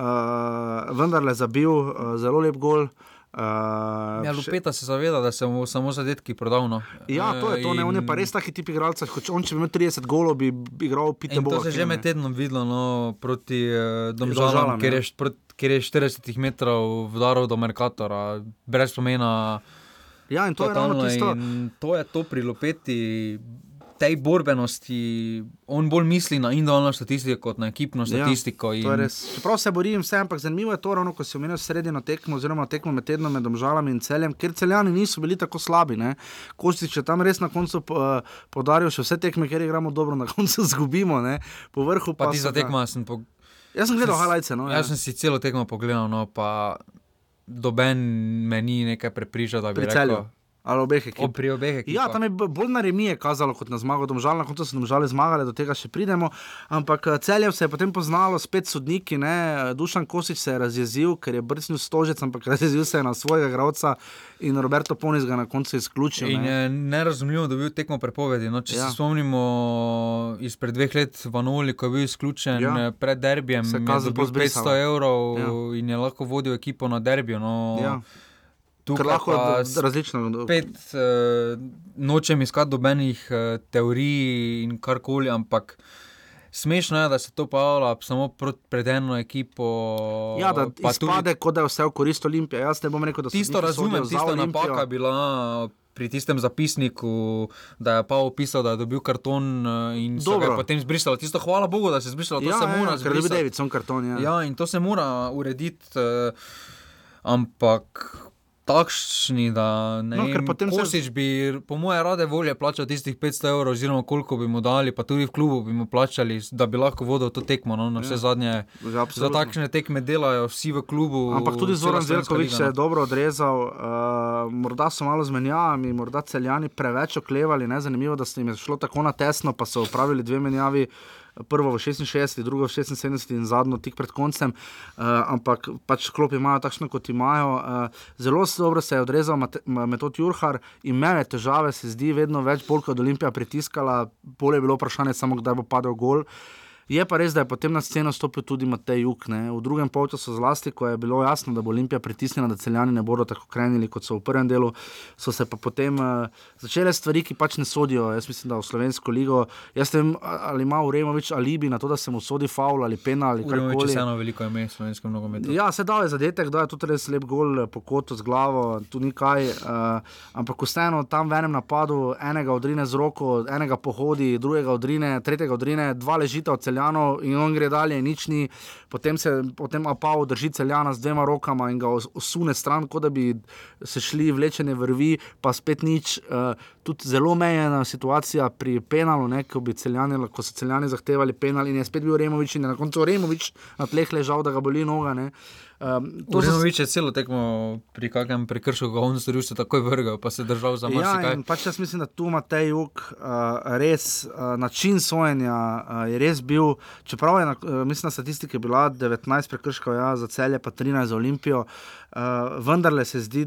vendarle zabil uh, zelo lep gol. Uh, Ja, Lupeta se zaveda, da se mu samo zadetki prodal. No. Ja, to je to, ne, on je pa res taki tip igralca. kot On, če bi imel 30 golov, bi igral pite In to se je že med tednom videlo no, proti uh, Domžalam, kjer ja. je, prot- kjer je 40 metrov vdaril do Merkatora, brez pomena. Ja, in to je ravno totalno tisto- in To je to pri Lopeti. Tej borbenosti, on bolj misli na individualno statistiko kot na ekipno statistiko. Ja, to je res. Čeprav se borim vse, ampak zanimivo je to, ravno ko si omenil sredino tekmo, oziroma tekmo med tednom med Domžalami in celjem, ker celjani niso bili tako slabi. ne. Kostič je tam res na koncu uh, podaril še vse tekme, ker igramo dobro, na [LAUGHS] koncu izgubimo. Ne. Po vrhu pa, Pa ti za tekmo sem po... Jaz sem gledal highlights, no, ja. Jaz sem si celo tekmo pogledal, no, pa doben me ni nekaj prepričal, da bi Pri rekel. Celju. Ali obeh ekip. O, pri obeh ekipah. Ja, tam je bolj na remi je kazalo kot na zmago, domžal, na koncu so domžale zmagali, do tega še pridemo. Ampak eh, celje se je potem poznalo, spet sodniki, ne? Dušan Kosič se je razjezil, ker je brcnil stožec, ampak razjezil se je na svojega igralca in Roberto Ponis ga na koncu izključil. In ne. je nerazumljivo dobil tekmo prepovedi. No, če ja. Se spomnimo izpred dveh let v Anoli, ko je bil izključen Ja. ja. pred derbijem, Se je pozbrisala. 500 evrov ja. in je lahko vodil ekipo na derbijo. No, Ja. Tukaj Ker lahko različno- Spet uh, nočem iskati dobenih uh, teorij in karkoli, ampak. Smešno je, da se to pojavlja samo pred eno ekipo. Ja, da pa izpade, kot da je vse v korist Olimpije. Jaz ne bom rekel, da so Tisto razumem, tista napaka je bila pri tistem zapisniku, da je pa opisal, da je dobil karton eh, in so ga Dobro. potem zbrisalo. Tisto, hvala Bogu, da se je zbrisalo, to Ja, se ja, mora ja, zbrisati. Davidson karton, ja. ja, in to se mora urediti, eh, ampak. Takšni, da ne No, vem, potem se- Kosič bi, po moje, rade volje plačal tistih 500 evrov, oziroma koliko bi mu dali, pa tudi v klubu bi mu plačali, da bi lahko vodil to tekmo. No, na vse Ja. zadnje, Ja, za takšne tekme delajo vsi v klubu. Ampak tudi Zoran Zelkovič se je no. dobro odrezal, uh, morda so malo zmenjavami, morda celjani preveč oklevali. Ne? Zanimivo, da se jim je šlo tako na tesno, pa so upravili dve menjavi. Prvo v 66, drugo v 76 in zadnjo tik pred koncem, uh, ampak pač klopi imajo takšno, kot imajo. Uh, zelo dobro se je odrezal Mate- Ma- Metod Jurhar, imel je težave, se zdi, vedno več, bolj kot Olimpija pritiskala, bolje je bilo vprašanje samo, kdaj bo padel gol. Je pa res, da je potem na sceno stopil tudi Matej Juk. Ne. V drugem polčasu, zlasti, ko je bilo jasno, da bo Olimpija pritisnjena, da celjani ne bodo tako krenili kot so v prvem delu, so se pa potem uh, začele stvari, ki pač ne sodijo. Jaz mislim, da v slovensko ligo. Jaz ne vem, ali ima Uremovič alibi na to, da se mu sodi faul ali pena ali Uremovič je karkoli. vseeno veliko ime v slovenskem nogometu. Ja, se da je zadetek, da je tudi res lep gol eh, po kotu z glavo, tu ni kaj. Uh, ampak vseeno tam v enem napadu enega odrine z roko, enega pohodi, drugega odrine, tretjega odrine, dva ležita od celjanov in on gre dalje, nič ni. Potem se potem Apao drži celjana z dvema rokama in ga os- osune stran, kot da bi se šli vlečene vrvi, pa spet nič. Uh, tudi zelo mejena situacija pri penalu, ne, ko, celjani, ko so celjani zahtevali penal in je spet bil Removič in je na koncu Removič na tleh ležal, da ga boli noga. Ne. Um, so- Uremovič je celo tekmo pri kakšnem prekršku, ga on storil, se takoj vrgal, pa se držal za Ja, marsikaj. in pač jaz mislim, da tu ima Tej Juk uh, res uh, način sojenja, uh, je res bil, čeprav je na, uh, mislim, statistika je bila 19 prekrškov ja, za celje, pa 13 za Olimpijo. Uh, vendarle se zdi,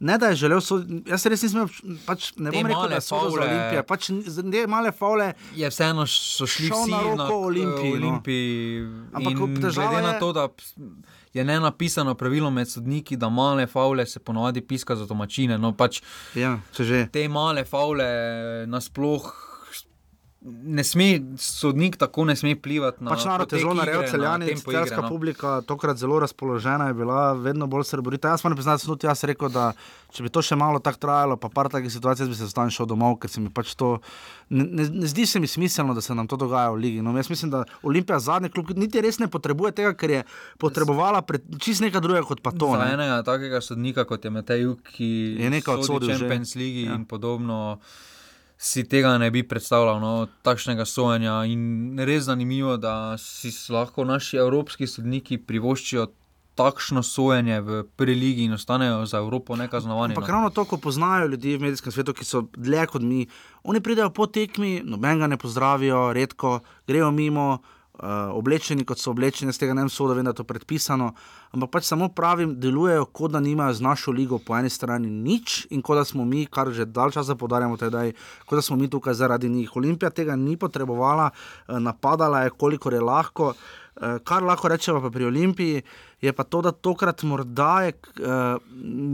ne da je želel soditi. Jaz res nisem, pač, ne bom rekel, da je sodel za favle- Olimpijo. Pač, ne, male faule. Je vseeno so šli vsi na roko na Olimpiji, no. Olimpiji. Ampak glede na je- to, da je ne napisano pravilo med sodniki, da male faule se ponovadi piska za domačine. No, pač ja. Te male faule nasploh. Ne sme, sodnik tako ne sme plivati na Pač narod je zelo naredil, igre, na celjani, celska no. publika, tokrat zelo razpoložena je bila, vedno bolj srborita. Jaz moram priznati, tudi jaz rekel, da če bi to še malo tako trajalo, pa par takih situacij, bi se stan šel domov, ker se mi pač to. Ne, ne, ne zdi se mi smiselno, da se nam to dogaja v ligi. No, jaz mislim, da Olimpija zadnji klub niti res ne potrebuje tega, ker je potrebovala pred, čist nekaj drugega kot pa to. Za ne. enega takega sodnika, kot je Matej Juk, ki Je nekaj sodi odsodil že. Champions League Ja. in podobno. Si tega ne bi predstavljal, no, takšnega sojenja. In res zanimivo, da si lahko naši evropski sodniki privoščijo takšno sojenje v preligi in ostanejo za Evropo nekaznovani. Ampak no. ravno to, ko poznajo ljudi v medijskem svetu, ki so dlje kot mi, oni pridejo po tekmi, noben ga ne pozdravijo, redko grejo mimo. Uh, oblečeni kot so oblečeni, z tega ne vem, da je to predpisano, ampak pač samo pravim, delujejo, kot da nimajo z našo ligo po eni strani nič in kot da smo mi, kar že dalj časa podarjamo, tedaj, kot da smo mi tukaj zaradi njih. Olimpija tega ni potrebovala, uh, napadala je, kolikor je lahko. Uh, kar lahko rečemo pri Olimpiji, je pa to, da tokrat morda je uh,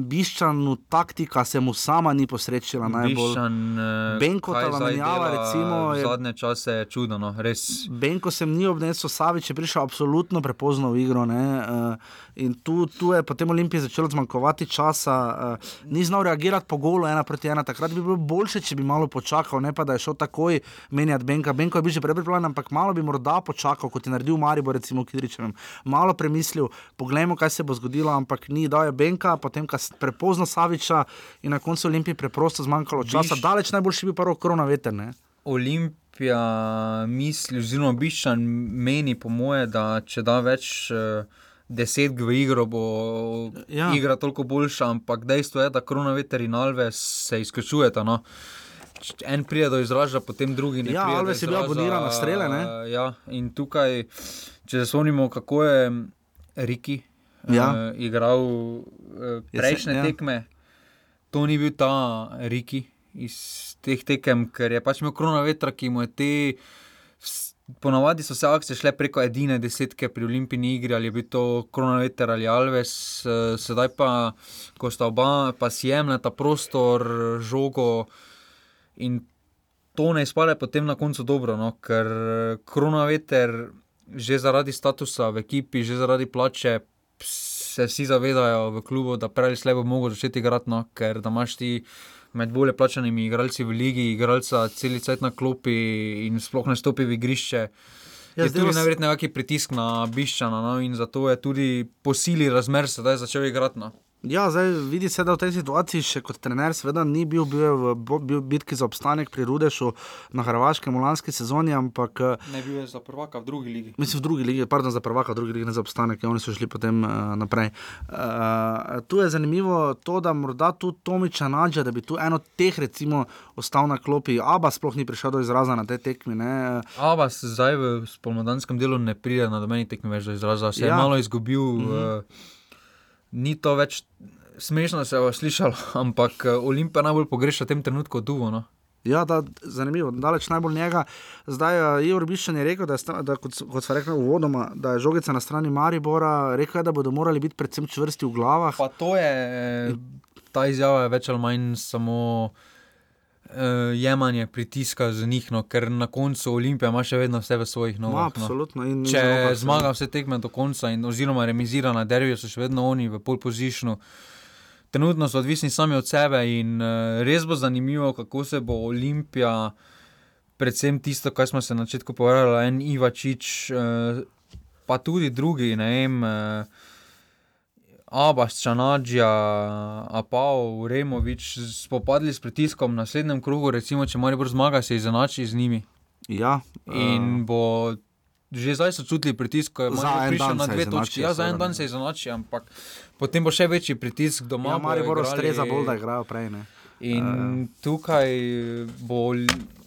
Biščanu taktika se mu sama ni posrečila najbolj. Biščan, uh, Benko kaj ta zdaj menjava, dela recimo. Je, zadnje čase je čudno, no, res. Benko sem ni obnesel, Savič je prišel absolutno prepozno v igro. Ne, uh, in tu, tu je potem Olimpiji začelo zmanjkovati časa, uh, ni znal reagirati po golu, ena proti ena. Takrat bi bilo boljše, če bi malo počakal, ne pa da je šel takoj menjati Benka. Benko je bil že prepričan, ampak malo bi morda počakal, kot je naredil Maribor, recimo Kidričevem. Malo premislil, poglejmo, kaj se bo zgodilo, ampak ni dal je Benka, potem prepozno Saviča in na koncu Olimpiji preprosto zmanjkalo časa. Biš- Daleč najboljši bil prvo korona veter. Ne? Olimpija misli, oziroma Biščan meni, po moje, da če da več uh, desetk v igro, bo Ja. igra toliko boljša, ampak dejstvo je, da Kronaveter in Alves se izključujeta. No. En pride do izraža, potem drugi ne. Ja, Alves je bil aboniran na strele, ne? Ja, in tukaj, če se spomnimo, kako je Riki Ja. uh, igral uh, Je se- prejšnje ja. ja. tekme, to ni bil ta Riki iz teh tekem, ker je pač imel krona vetra, ki mu je te. Ponavadi so se akcije šle preko edine desetke pri olimpijski igri, ali je bil to Kronoveter ali Alves, eh, sedaj pa, ko sta oba, pa si jemljeta prostor, žogo in to ne izpade potem na koncu dobro, no? ker Kronoveter že zaradi statusa v ekipi, že zaradi plače se vsi zavedajo v klubu, da prej ali slej bo mogel začeti igrati, no? ker da imaš ti med bolje plačanimi igralci v ligi, igralca cel cel na klopi in sploh ne stopi v igrišče. Ja, Je tudi se- najverjetneje neki pritisk na Biščana no? in zato je tudi po sili razmer sedaj začel igrati. No? Ja, zdaj vidi se, da v tej situaciji še kot trener, seveda ni bil, bil je v bo- bil bitki za obstanek pri Rudešu na Hrvaškem v lanski sezoni, ampak eh, Ne bil je za prvaka v drugi ligi. Mislim, v drugi ligi, pardon, za prvaka, v drugi ligi ne za obstanek, ja, oni so šli potem uh, naprej. Uh, tu je zanimivo to, da morda tu Tomiča nađe, da bi tu eno teh recimo ostal na klopi. Aba sploh ni prišel do izraza na tej tekmi. Ne? Avas zdaj v spomladanskem delu ne pride na domeni tekme več do izraza, se Ja. je malo izgubil. Mhm. Mm -hmm. uh, ni to več smešno se [LAUGHS] je slišalo, ampak Olimpija najbolj pogreša v tem trenutku duvo. No? Ja, da, zanimivo, daleč najbolj njega. Zdaj je Igor Biščan je rekel, da, je, da kot, kot smo rekli uvodoma, da je žogica na strani Maribora, rekel je, da bodo morali biti predvsem čvrsti v glavah. Pa to je, ta izjava je več ali manj samo uh, jemanje pritiska z njih, no, ker na koncu Olimpija ima še vedno vse v svojih nogah. absolutno. In, in Če zmaga vse tekme do konca, in, oziroma remizira na derbijo, so še vedno oni v pol poziciju. Trenutno so odvisni sami od sebe in uh, res bo zanimivo, kako se bo Olimpija, predvsem tisto, kar smo se na začetku povedali, en Ivačič, uh, pa tudi drugi, ne vem. Uh, Abbas, Čanadžija, Apao, Removič spopadli s pritiskom na naslednjem krogu, recimo, če Maribor zmaga, se izenači z njimi. Ja, In bo že zdaj so čutili pritisk, ko je prišel na dve točki. Ja, za en dan se izenači, ampak potem bo še večji pritisk doma. Ja, Maribor igrali- ustreza bolj, da igrajo prej. Ne. In Eh. uh, tukaj bo,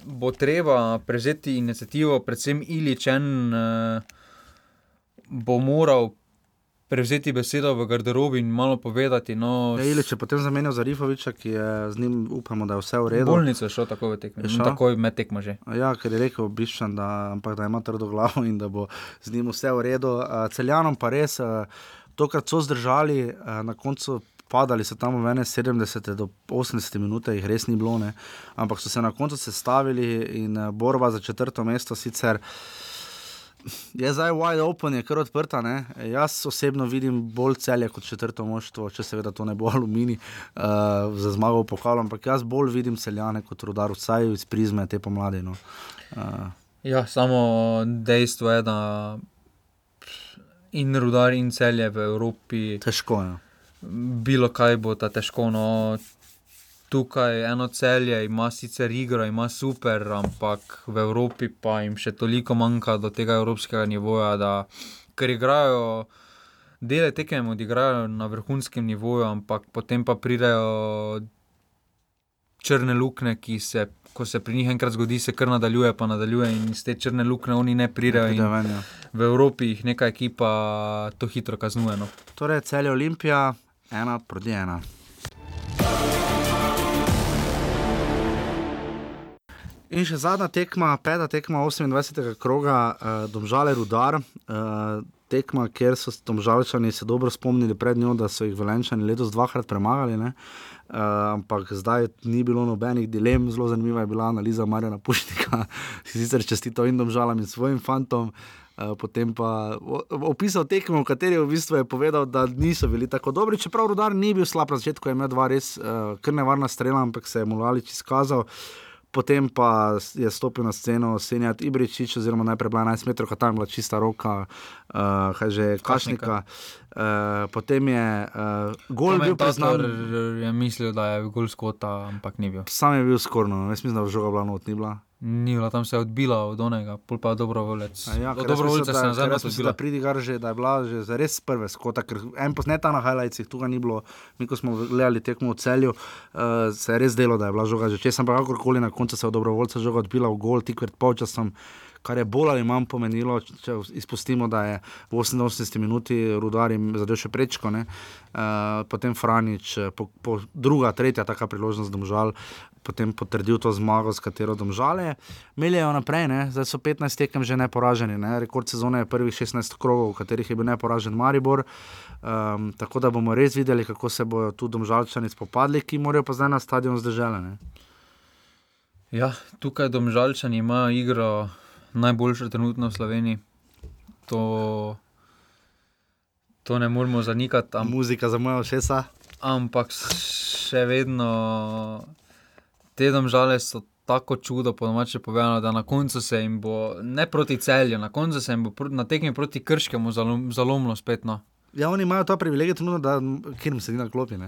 bo treba prevzeti inicijativo, predvsem Iličen uh, bo moral prevzeti besedo v garderobi in malo povedati. No, Ja, Ilič je potem zamenjal za Rifoviča, ki je z njim, upamo, da je vse v redu. Bolnico je šel takoj v tekmo, šel? takoj med tekmo že. Ja, ker je rekel Biščan, da, ampak da ima trdo glavo in da bo z njim vse v redu. Uh, celjanom pa res, uh, tokrat so zdržali, uh, na koncu padali so tam v 71 do 80 minut, jih res ni bilo, ne? ampak so se na koncu sestavili in uh, borba za četrto mesto sicer. Je zdaj wide open, je kar odprta. Ne? Jaz osebno vidim bolj celje kot četrto moštvo, če seveda to ne bo [LAUGHS] aluminij uh, za zmago v pokalu, ampak jaz bolj vidim celjane kot rudar, vsaj iz prizme te pomladi. No. Uh, Ja, samo dejstvo je, da in rudar in celje v Evropi. Težko je. Bilo kaj bo ta težko. No. Tukaj eno celje, ima sicer igro, ima super, ampak v Evropi pa jim še toliko manjka do tega evropskega nivoja, da ker igrajo. Dele tekem odigrajo na vrhunskem nivoju, ampak potem pa pridejo črne luknje, ki se, ko se pri njih enkrat zgodi, se kar nadaljuje, pa nadaljuje in iz te črne luknje oni ne pridejo. V Evropi jih neka ekipa to hitro kaznuje. No. Torej, cel je Olimpija, ena proti ena. In še zadnja tekma, peta tekma 28. kroga, uh, Domžale Rudar. Uh, tekma, kjer so Domžalčani se dobro spomnili pred njo, da so jih Velenčani letos dvakrat premagali. Uh, ampak zdaj ni bilo nobenih dilem, zelo zanimiva je bila analiza Marjana Pušnika, [LAUGHS] sicer čestito in domžalam in svojim fantom. Uh, potem pa opisal tekmo, v kateri v bistvu je povedal, da niso bili tako dobri. Čeprav Rudar ni bil slab na začetku, je imel dva res uh, krnevarna strela, ampak se je Mulalič izkazal. Potem pa je stopil na sceno Senjat Ibričič, oziroma najprej bila 11 metrov, tam je bila čista roka, uh, kaj že Kašnika. Uh, potem je uh, gol bil priznan. je mislil, da je gol skota, ampak ni bil. Sam je bil skorno, jaz mislim, da je žoga bila not, ni bila. Ni bila, tam se je odbila od onega, pol pa. Ja, ker jaz dobrovoljca mislim, se da- je nazaj ker jaz mislim, odbila. da pridi gar že, da je bila že res prve skota, ker en posneta na highlightsih, tu ga ni bilo, mi ko smo gledali tekmo v celju, uh, se je res delo, da je bila žoga že čez, ampak kakorkoli na koncu se je od dobrovoljca žoga odbila v gol, tik pred polčasom. Kar je bolj ali manj pomenilo, če izpustimo, da je v 88 minuti rudar jim zadev še prečko, ne? uh, potem Franič, eh, po, po druga, tretja taka priložnost, domžal, potem potrdil to zmago, s katero domžale. Meljejo naprej, ne? zdaj so 15 tekem že neporaženi, ne? rekord sezone je prvih 16 krogov, v katerih je bil neporažen Maribor. Um, tako da bomo res videli, kako se bodo tu domžalčani spopadli, ki morajo pa zdaj na stadion zdržele. Ja, tukaj domžalčani imajo igro najboljšo trenutno v Sloveniji. To, to ne moremo zanikati. Am, Muzika za moja ošesa. ampak še vedno te domžale so tako čudo, po domače povedano, da na koncu se jim bo, ne proti celju, na koncu se jim bo na tekmi proti krškemu zalom, zalomilo spet. No. Ja, oni imajo ta privilegij, trenutno, da kjer sedi na klopi. [LAUGHS]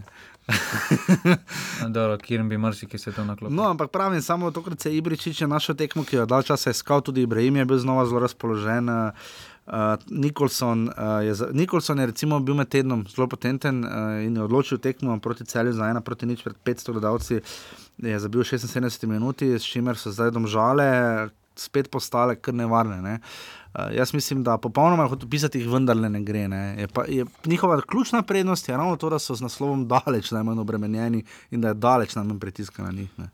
Dobro, kjer bi marsikaj se to naklopil. No, ampak pravim, samo tokrat se je Ibričič je našel tekmo, ki jo je dal časa iskal, tudi Ibrahim je bil znova zelo razpoložen. Uh, Nikolson, uh, je, Nikolson je recimo bil med tednom zelo potenten uh, in je odločil tekmo proti celju za ena proti nič pred 500 gledalci. Je zabil 76 minut, s čimer so zdaj domžale spet postale kar nevarne. Ne? Uh, jaz mislim, da popolnoma kot opisati jih vendarle ne gre. Ne? Je pa, je, njihova ključna prednost je ravno to, da so z naslovom daleč najmanj obremenjeni in da je daleč najmanj pritiska na njih. Ne?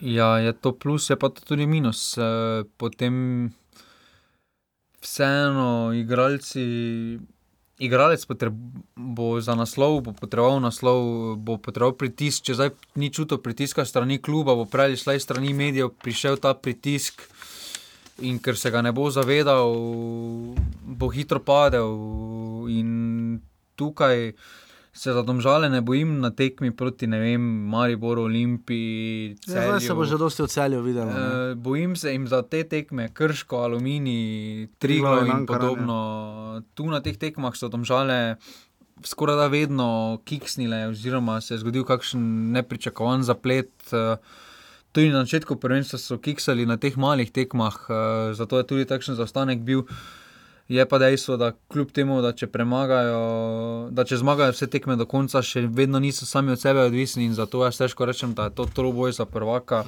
Ja, je to plus, je pa tudi minus. Eh, Potem vseeno igralci. Igralec bo za naslov, bo potreboval naslov, bo potreboval pritisk. Če zdaj ni čutil pritiska strani kluba, bo prej ali slej strani medijev prišel ta pritisk. In ker se ga ne bo zavedal, bo hitro padel. In tukaj se za domžale ne bojim na tekmi proti, ne vem, Mariboru, Olimpiji. Ja, zdaj se bo že dosti v celju videlo. ne. Eh, bojim se jim za te tekme, krško, aluminij, triglo in Ankaran, podobno. Tu na teh tekmah so domžale skoraj da vedno kiksnile, oziroma se je zgodil kakšen nepričakovan zaplet. eh, Tudi na začetku prvenstva so kiksali na teh malih tekmah, eh, zato je tudi takšen zaostanek bil. Je pa dejstvo, da kljub temu, da če premagajo, da če zmagajo vse tekme do konca, še vedno niso sami od sebe odvisni in zato jaz težko rečem, da je to troboj za prvaka.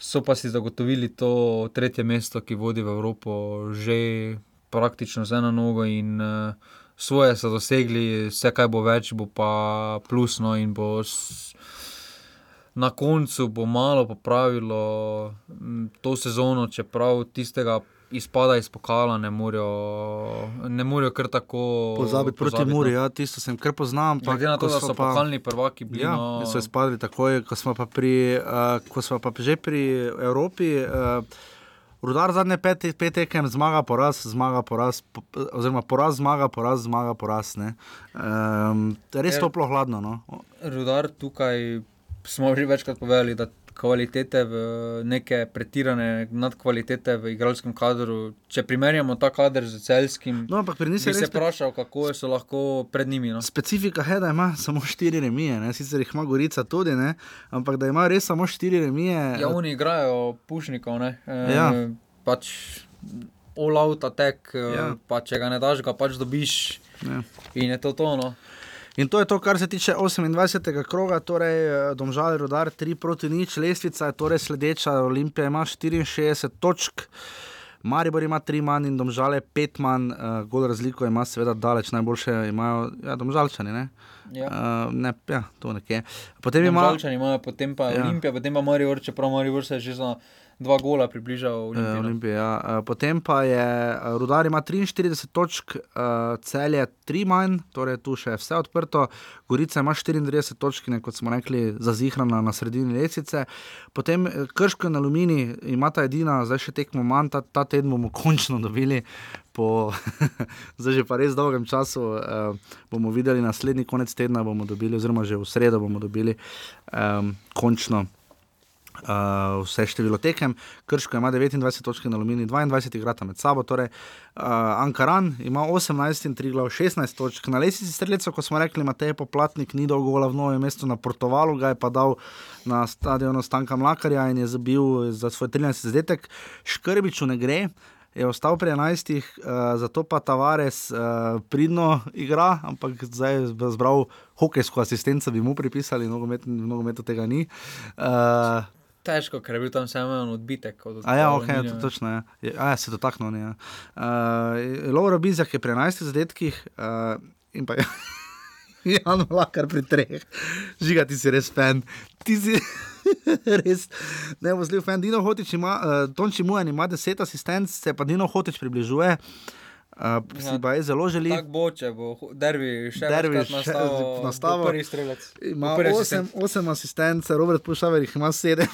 So pa si zagotovili to tretje mesto, ki vodi v Evropo, že praktično z eno nogo in uh, svoje so dosegli, vse kaj bo več, bo pa plusno in bo s, na koncu bo malo popravilo mm, to sezono, čeprav tistega izpada iz pokala ne morejo, ne morejo kar tako. Pozabiti proti pozabiti, Muri, no. ja, tisto sem kar poznam. ampak Glede na to, da so pa- pokalni prvaki bili. Ja, no, so izpadli takoj, ko smo pa, pri, uh, ko smo pa že pri Evropi. Uh, Rudar zadnje pet, pet tekem, zmaga, poraz, zmaga, poraz, po, oziroma poraz, zmaga, poraz, zmaga, poraz. Um, res Ker- toplo hladno. No. Rudar tukaj smo že večkrat povedali, da kvalitete, v neke pretirane nadkvalitete v igralskem kadru. Če primerjamo ta kader z celskim, No, bi se res vprašal, kako so lahko pred njimi. No. specifika, je, da ima samo štiri remije, ne? sicer jih ima Gorica tudi, ne? ampak da ima res samo štiri remije. Ja, oni igrajo pušnikov, ne. E, Ja. Pač all out attack, Ja. ja. pa če ga ne daš, ga pač dobiš. Ja. In je to to. In to je to, kar se tiče 28. kroga, torej eh, Domžal, Rudar 3 proti nič, lestvica je torej sledeča, Olimpija ima 64 točk. Maribor ima tri manj in domžale pet manj, uh, gol razliko ima seveda daleč, najboljše imajo ja, domžalčani. Ne? Ja. Uh, ne, ja, to nekje. Potem ima Domžalčani imajo, potem pa ja. Olimpija, potem pa Maribor, čeprav Maribor se je že za dva gola približal Eh, Olimpiji. no. Olimpija. Ja. Eh, Potem pa je eh, Rudar ima 43 točk, eh, cel je 3 manj, torej tu še vse odprto. Gorica ima 34 točk, ne, kot smo rekli, zazihrana na sredini lesice. Potem eh, Krško in Alumini imata edina, zdaj še tekmo manj, ta, ta teden bomo [LAUGHS] končno dobili. Po [LAUGHS] zdaj že pa res dolgem času uh, bomo videli, naslednji konec tedna bomo dobili, oziroma že v sredo bomo dobili um, končno uh, vse število tekem. Krško ima 29 točk na Alumini, 22 igrata med sabo. Torej, uh, Ankaran ima 18 in 3 glav 16 točk. Na lesici streljcev, ko smo rekli, Matej Poplatnik ni dolgo v novem mestu na Portugalu, ga je pa dal na stadionu Stanka Mlakarja in je zabil za svoj 13 zadetek. Škrbiču ne gre. Je ostal pri 11, uh, zato pa Tavares uh, pridno igra, ampak zdaj je zbral hokejsko asistenco, bi mu pripisali, nogometu tega ni. Uh, Težko, ker je bil tam samo en odbitek. Od A ja, ok, to točno je. je. A ja, se dotaknil. Ja. Uh, Laura Bizjak je pri 11 zadetkih uh, in pa [LAUGHS] Jan Lakar pri treh. Žiga, ti si res fan. Ti si [LAUGHS] res nevozljiv fan. Dino Hotič ima, uh, Tonči Mujan ima 10 asistenc, se pa Dino Hotič približuje. Uh, si pa je zelo želi. Tako bo, če bo derbi še Derbi nastavil. bo prvi strelec. Ima Bo prvi osem, asistent. osem asistence, Robert Pušaver jih ima sedem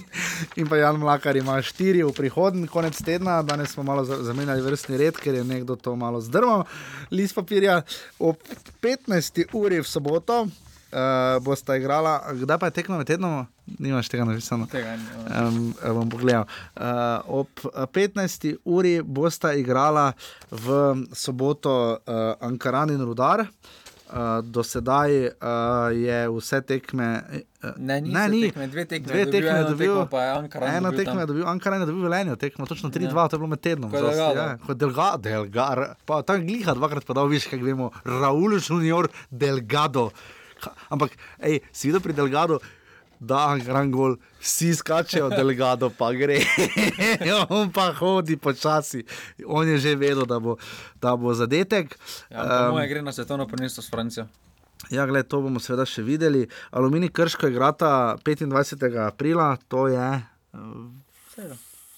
[LAUGHS] in pa Jan Mlakar ima štiri v prihodnji konec tedna. Danes smo malo za- zamenjali vrstni red, ker je nekdo to malo zdrmal. List papirja ob 15. uri v soboto. Uh, bosta igrala, kdaj pa je tekmo med tednom? Nimaš tega napisano. Tega ni, Um, bom pogledal. Uh, ob eh, 15. uri bosta igrala v soboto uh, Ankaran in Rudar. Uh, do sedaj uh, je vse tekme. Uh, Ne, niso ni. tekme, dve tekme Dve dobil, tekme je dobil, Ankaran eno dobil tekmo je dobil, Ankaran je dobil velenje tekmo, točno 3-2, Ja. to je bilo med tednom. Ko je Zas- Delgado. Ja, kot Delga, Delgar, pa tam gliha dvakrat pa dal, viš, kaj vemo, Raul Junior Delgado. Ampak, ej, si videl pri Delgado, da Ankaran gol, vsi skačejo, Delgado pa gre. [LAUGHS] On pa hodi počasi. On je že vedel, da bo, da bo zadetek. Ja, um, moje gre na svetovno prvenstvo s Francijo. Ja, gled, to bomo seveda še videli. Aluminij Krško igrata 25. aprila, to je eh,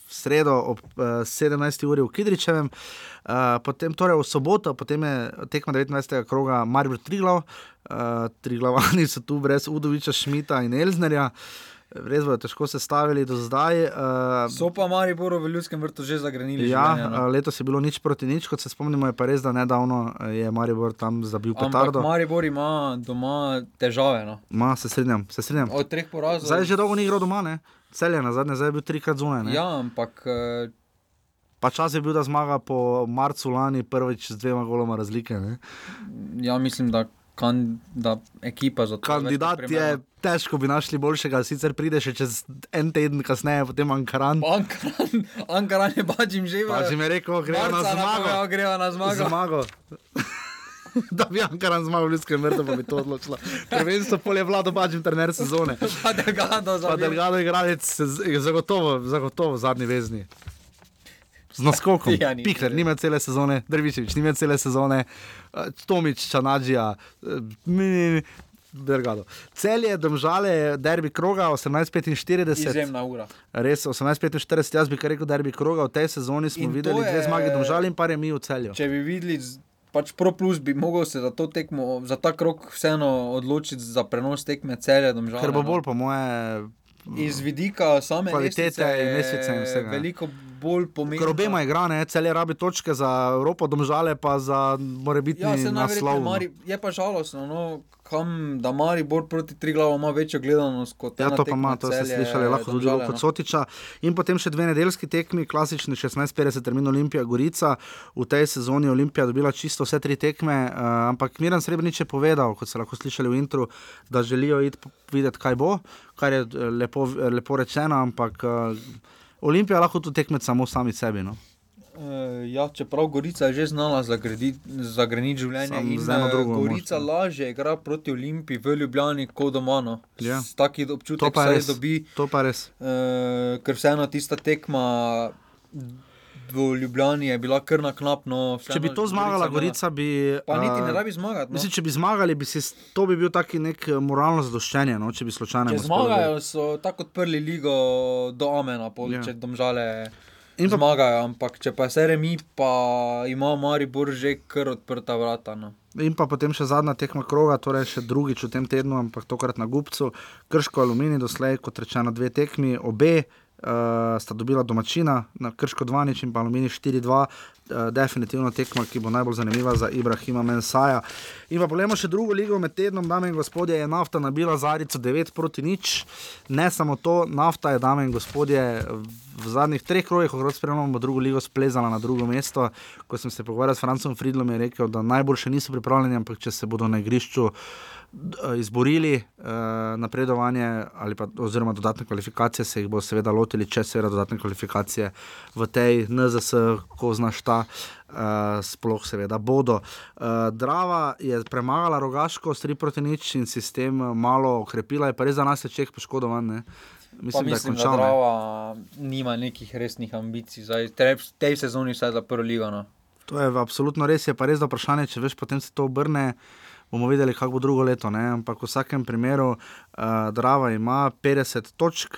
v sredo ob uh, 17. uri v Kidričevem, uh, potem torej v soboto, potem je tekma 29. kroga Maribor Triglav, uh, Triglavani so tu brez Udoviča, Šmita in Elznerja. Res bodo težko sestavili do zdaj. Uh, So pa Mariboru v ljudskem vrtu že zagrenili. Ja, življenje, no. uh, letos je bilo nič proti nič, kot se spomnimo, je pa res, da nedavno je Maribor tam zabil Ampak petardo. Maribor ima doma težave. No. Ma, se strinjam, se strinjam. Od treh porazov. Zdaj že dolgo ni igral doma, ne? Celje na zadnje, zdaj je bil trikrat zunaj. ne? Ja, ampak eh, Pa čas je bil, da zmaga po marcu lani prvič z dvema goloma razlike. Ne? ja, mislim, da, kan, da ekipa za to. Kandidat je, težko bi našli boljšega, sicer pride še čez en teden kasneje, potem Ankaran. Ankaran, Ankaran je Bađim že Bađim je rekel, greva na zmago. Greva na zmago. Zmago. [LAUGHS] da bi Ankaran zmagal v ljudskem vrtu, pa bi to odločila. Prvenstvo pol je vlado bačim trener sezone. Pa Delgado Pa Delgado igralec zagotovo, zagotovo zadnji vezni. Z naskokom. [LAUGHS] Ja, ni. Pikler, nima cele sezone, Drvičevič, nima cele sezone, eh, Tomič, Čanadžija, eh, Delgado. Celje, domžale, derbi kroga, 1845. Izjemna ura. Res 1845, jaz bi kar rekel, derbi kroga, v tej sezoni smo In videli dve je- zmage domžal in par je mi v celju. Če bi videli, pač Pro Plus bi mogel se za to tekmo, za ta krok vseeno odločiti za prenos tekme celje domžale. Ker bo no. bolj, po moje, Iz vidika same Kvalitete lestvice in je lestvice in vsega. Veliko bolj pomembno. Ker obema igra, ne, cel je rabi točke za Evropo, domžale pa za morebitni Ja, se najverjetneje naslov. no. Mari, je pa žalostno, no, kam, da Maribor proti Triglavu ima večjo gledanost kot Ja, ena to pa ima, to ste slišali, lahko tudi Domžale, kot no. Sotiča. In potem še dve nedeljski tekmi, klasični 16-50 termin Olimpija Gorica. V tej sezoni je Olimpija dobila čisto vse tri tekme, uh, ampak Miran Srebrenic je povedal, kot ste lahko slišali v intru, da želijo iti videti, kaj bo, kar je eh, lepo, lepo rečeno, ampak uh, Olimpija lahko tu tekme samo sami sebi. No. Uh, ja, čeprav Gorica je že znala zagreniti življenje, Sam in eno eh, drugo Gorica moštvo. lažje igra proti Olimpiji v Ljubljani kot doma. No. Ja. Taki občutek se dobi, To pa res. uh, ker vseeno tista tekma v Ljubljani je bila kar na knap. No, Če bi to zmagala Gorica, bi. Pa niti ne eh, rabi zmagati. No. Mislim, če bi zmagali, bi si, s- to bi bil taki nek eh, moralno zadoščenje, no, če bi slučajno. Če zmagajo, so tako odprli ligo do Amena, pol, Ja. ja. če domžale In in pa- zmagajo, ampak če pa se remi, pa ima Maribor že kar odprta vrata. No. In pa potem še zadnja tekma kroga, torej še drugič v tem tednu, ampak tokrat na Gubcu, Krško Alumini, doslej, kot rečeno, dve tekmi, obe. Uh, sta dobila domačina, na Krško 2 in pa Alumini 4-2, uh, definitivno tekma, ki bo najbolj zanimiva za Ibrahima Mensaja. In pa poglejmo še drugo ligo med tednom, dame in gospodje, je nafta nabila zarico 9 proti nič. Ne samo to, nafta je, dame in gospodje, v zadnjih treh krogih, ko spremljamo drugo ligo, splezala na drugo mesto. Ko sem se pogovarjal s Francom Fridlom, je rekel, da najboljše niso pripravljeni, ampak če se bodo na igrišču eh, izborili uh, napredovanje ali pa oziroma dodatne kvalifikacije, se jih bo seveda lotili, če seveda dodatne kvalifikacije v tej NZS, ko znaš ta. Uh, sploh, seveda, bodo. Uh, Drava je premagala rogaško, s 3 proti nič in sistem eh, malo okrepila, je pa res za nas je čeh poškodovan. Ne? Mislim, da, mislim, da končal, ne. Drava nima nekih resnih ambicij, zdaj, tej sezoni vsaj za prvo ligo. No. To je absolutno res, je pa res da vprašanje, če veš, potem se to obrne. Bomo videli, kako bo drugo leto. Ne? Ampak v vsakem primeru Drava ima 50 točk,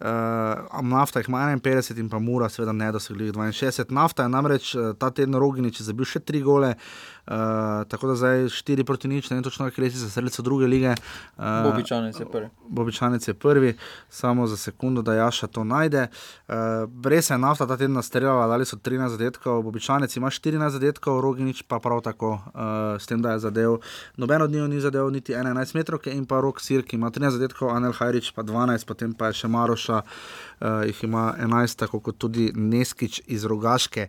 uh, nafta jih ima 51 in pa Mura, seveda ne dosegli 62. Nafta je namreč eh, ta teden Roginič zabil še tri gole, uh, tako da zdaj 4 proti nič, ne vem točno, kaj resi za srce druge lige. Uh, Bobičanec je prvi. Bobičanec je prvi, samo za sekundo, da Jaša to najde. Uh, res je nafta ta teden streljala, dali so 13 zadetkov, Bobičanec ima 14 zadetkov, Roginič pa prav tako, uh, s tem, da je zadev. Noben od njih ni zadev niti 11 metrov, in pa Rok Sir, ki ima 13 zadetkov, Anel Hajrič pa 12, potem pa je še Maroša, uh, jih ima 11, tako kot tudi Neskič iz Rogaške.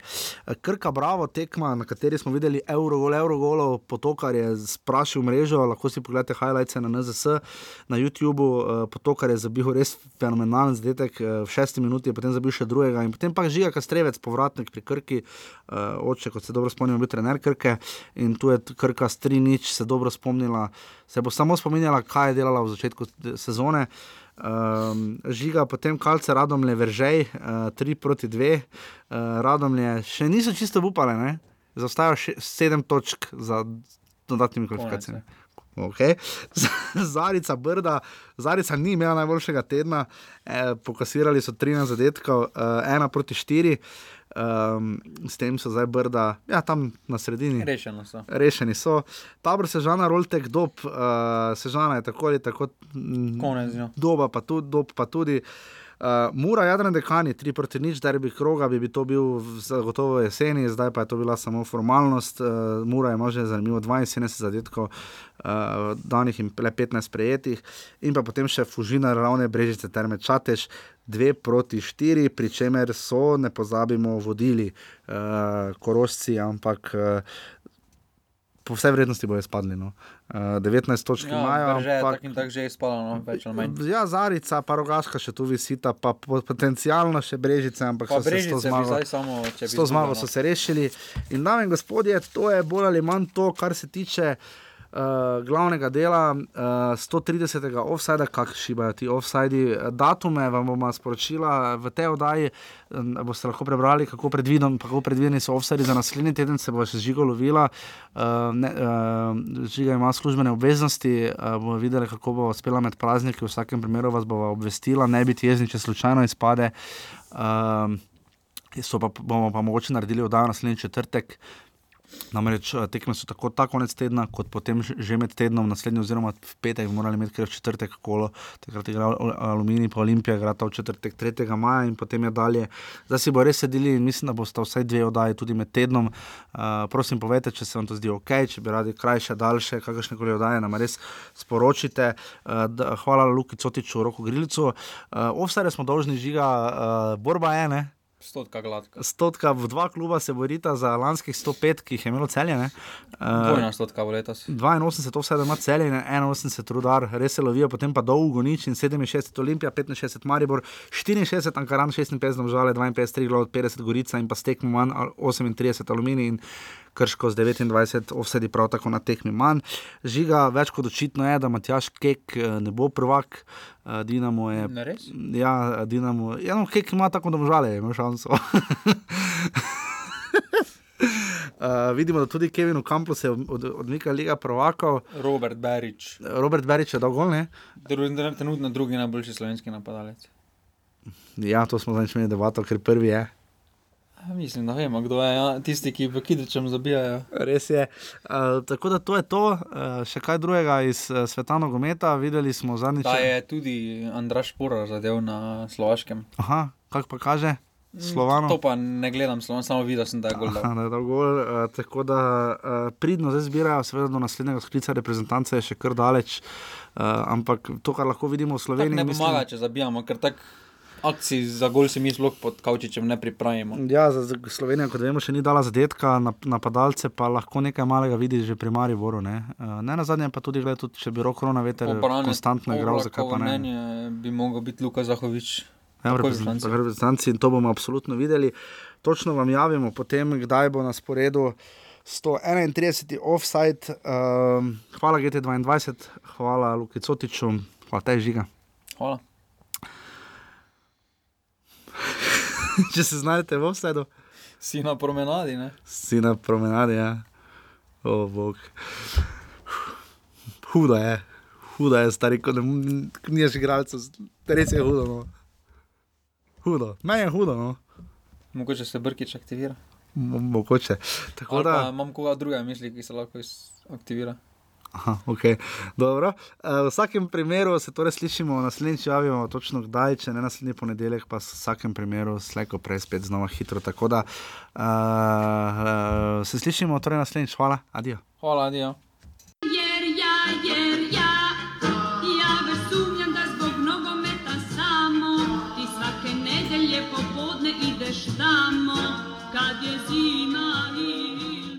Krka Bravo tekma, na kateri smo videli Eurogol, Eurogolov, potokar je sprašil mrežo, lahko si pogledate highlights na NZS, na YouTubu, uh, potokar je zabil res fenomenalen zadetek, uh, v šesti minuti je potem zabil še drugega in potem pa Žiga Kastrevec, povratnik pri Krki, uh, oče, kot se dobro spomnimo, bil trener Krke in tu je Krka s 3-nič se dobro spomnila, se bo samo spominjala, kaj je delala v začetku sezone. Um, žiga, potem kalce Radomlje, Veržej, 3 uh, proti 2, uh, Radomlje še niso čisto upale, ne? zaostajajo 7 točk za dodatnimi kvalifikacijami. Okay. [LAUGHS] Zarica Brda, Zarica ni imela najboljšega tedna, eh, pokasirali so 13 zadetkov, eh, 1 proti 4. Um, s tem so zdaj brda, ja, tam na sredini. Rešeno so. Rešeni so. Tabor Sežana, Roltek, dob, uh, Sežana je tako ali tako. Konec z njo. Doba pa tudi, dob pa tudi. Uh, Mura, Jadran, dekani, tri proti nič, da bi kroga, bi, bi to bil zagotovo jeseni, zdaj pa je to bila samo formalnost. Uh, Mura ima že zanimivo 72 zadetkov, uh, danih in le 15 prejetih, in pa potem še Fužina, ravne brežice, terme Čatež, 2 proti 4, pri čemer so, ne pozabimo, vodili uh, korošci, ampak. Uh, Po vsej vrednosti bojo izpadli. No. Uh, 19 točk Ja, imajo. Brže je ampak- tako in tako že izpalo, no, več ali manj. Ja, Zarica, pa rogaška še tu visita, pa po- potencialno še brežice, ampak Pa so se s to Brežice zmago, samo, s to zmago izgubili, so no. se rešili. In dame in gospodje, to je bolj ali manj to, kar se tiče. Uh, glavnega dela uh, 130. offsajda, kako šibajo ti offsajdi, datume vam bomo sporočila v tej oddaji. Um, boste lahko prebrali, kako, predvidom, kako predvideni so offsajdi za naslednji teden, se bo še žigo lovila. Uh, ne, uh, žiga ima službene obveznosti, uh, bomo videli, kako bo uspela med prazniki. V vsakem primeru vas bo obvestila, ne biti jezni, če slučajno izpade. Uh, so pa, bomo pa mogoče naredili oddajo naslednji četrtek. Namreč eh, tekme so tako ta konec tedna, kot potem že- med tednom, naslednji, oziroma v petek, morali imeti kar četrtek kolo, takrat igra Al- Aluminij, pa Olimpija, igra ta v četrtek 3. maja in potem je dalje. Zdaj si bo res sedeli in mislim, da boste vsaj dve oddaji tudi med tednom. Uh, prosim, povejte, če se vam to zdi ok, če bi radi krajše, daljše, kakršne koli oddaje nam res sporočite. Uh, da, hvala Luki Cotiču, Roku Grilcu. Uh, Ovsare smo dolžni žiga, uh, borba je ene. Stotka gladka. Stotka v dva kluba se borita za lanskih 105, ki jih je imelo celje. ne. Dvojna Uh, stotka bo letos. 82 offside ima celje, ne, 81 rudar, res se lovijo, potem pa dolgo nič in 67 Olimpija, 65 Maribor, 64 Ankaran, 56 Domžale, 52 Triglav, 50 Gorica in pa stekmo manj, al- 38 Aluminij in Krško z 29 offside prav tako na tekmi manj. Žiga, več kot očitno je, da Matjaš Kek eh, ne bo prvak, eh, Dinamo je. Ne res? Ja, Dinamo, ja, no, Kek ima tako domžale, ima šanso. Uh, [LAUGHS] vidimo, da tudi Kevin Kamplu se od, od, odmika Liga prvakov. Robert Berič. Robert Berič je dolgo, ne? Trenutno drugi najboljši slovenski napadalec. Ja, to smo zdaj imeli debato, ker prvi je. A, Mislim, da vemo, kdo je ja, tisti, ki v Kidričem zabijajo. Res je. Uh, tako da to je to, uh, še kaj drugega iz uh, sveta nogometa. Videli smo zadnjič. Da je tudi Andraš Porar zadev na Slovaškem. Aha, kako pa kaže? Mm, Slovano. To pa ne gledam, Slovan, samo videl sem, da je gol. da dal gol, uh, tako da uh, pridno zdaj zbirajo, seveda do naslednjega sklica reprezentance je še kar daleč. Uh, ampak to, kar lahko vidimo v Tak Sloveniji, ne mislim- pomaga, če zabijamo, ker tak akcij za gol se mi sploh pod kavčičem ne pripravimo. Ja, za Slovenijo, kot vemo, še ni dala zadetka, nap- napadalce pa lahko nekaj malega vidi že pri Mariboru. Ne, uh, ne na zadnje pa tudi, gled, tudi če bi roko na veter Obrane konstantno igral, zakaj pa ne. mnenje bi mogel biti Luka Zahovič. Ja, reprezentanci, reprezentanci in to bomo absolutno videli. Točno vam javimo potem, kdaj bo na sporedu 131. offside. Um, hvala GT22, hvala Luki Cotiču, hvala tej žiga. Hvala. [LAUGHS] Če se znajdete v offsideu, Si na promenadi, ne? si na promenadi. Ja. O, bog. Hudo je, hudo je, stari, ko ne nimaš igralcev, res je hudo. No. Hudo, meni je hudo. No. Mogoče se Brkič aktivira. Mo- Mogoče. Tako da. imam koga druga misli, ki se lahko aktivira. Aha, okay. Dobro. Uh, v vsakem primeru se torej slišimo, naslednjič javimo točno kdaj, če ne naslednji ponedeljek, pa v vsakem primeru slejko prej spet znova hitro. Tako da uh, uh, se slišimo torej naslednjič. Hvala, adijo. Hvala, Adijo.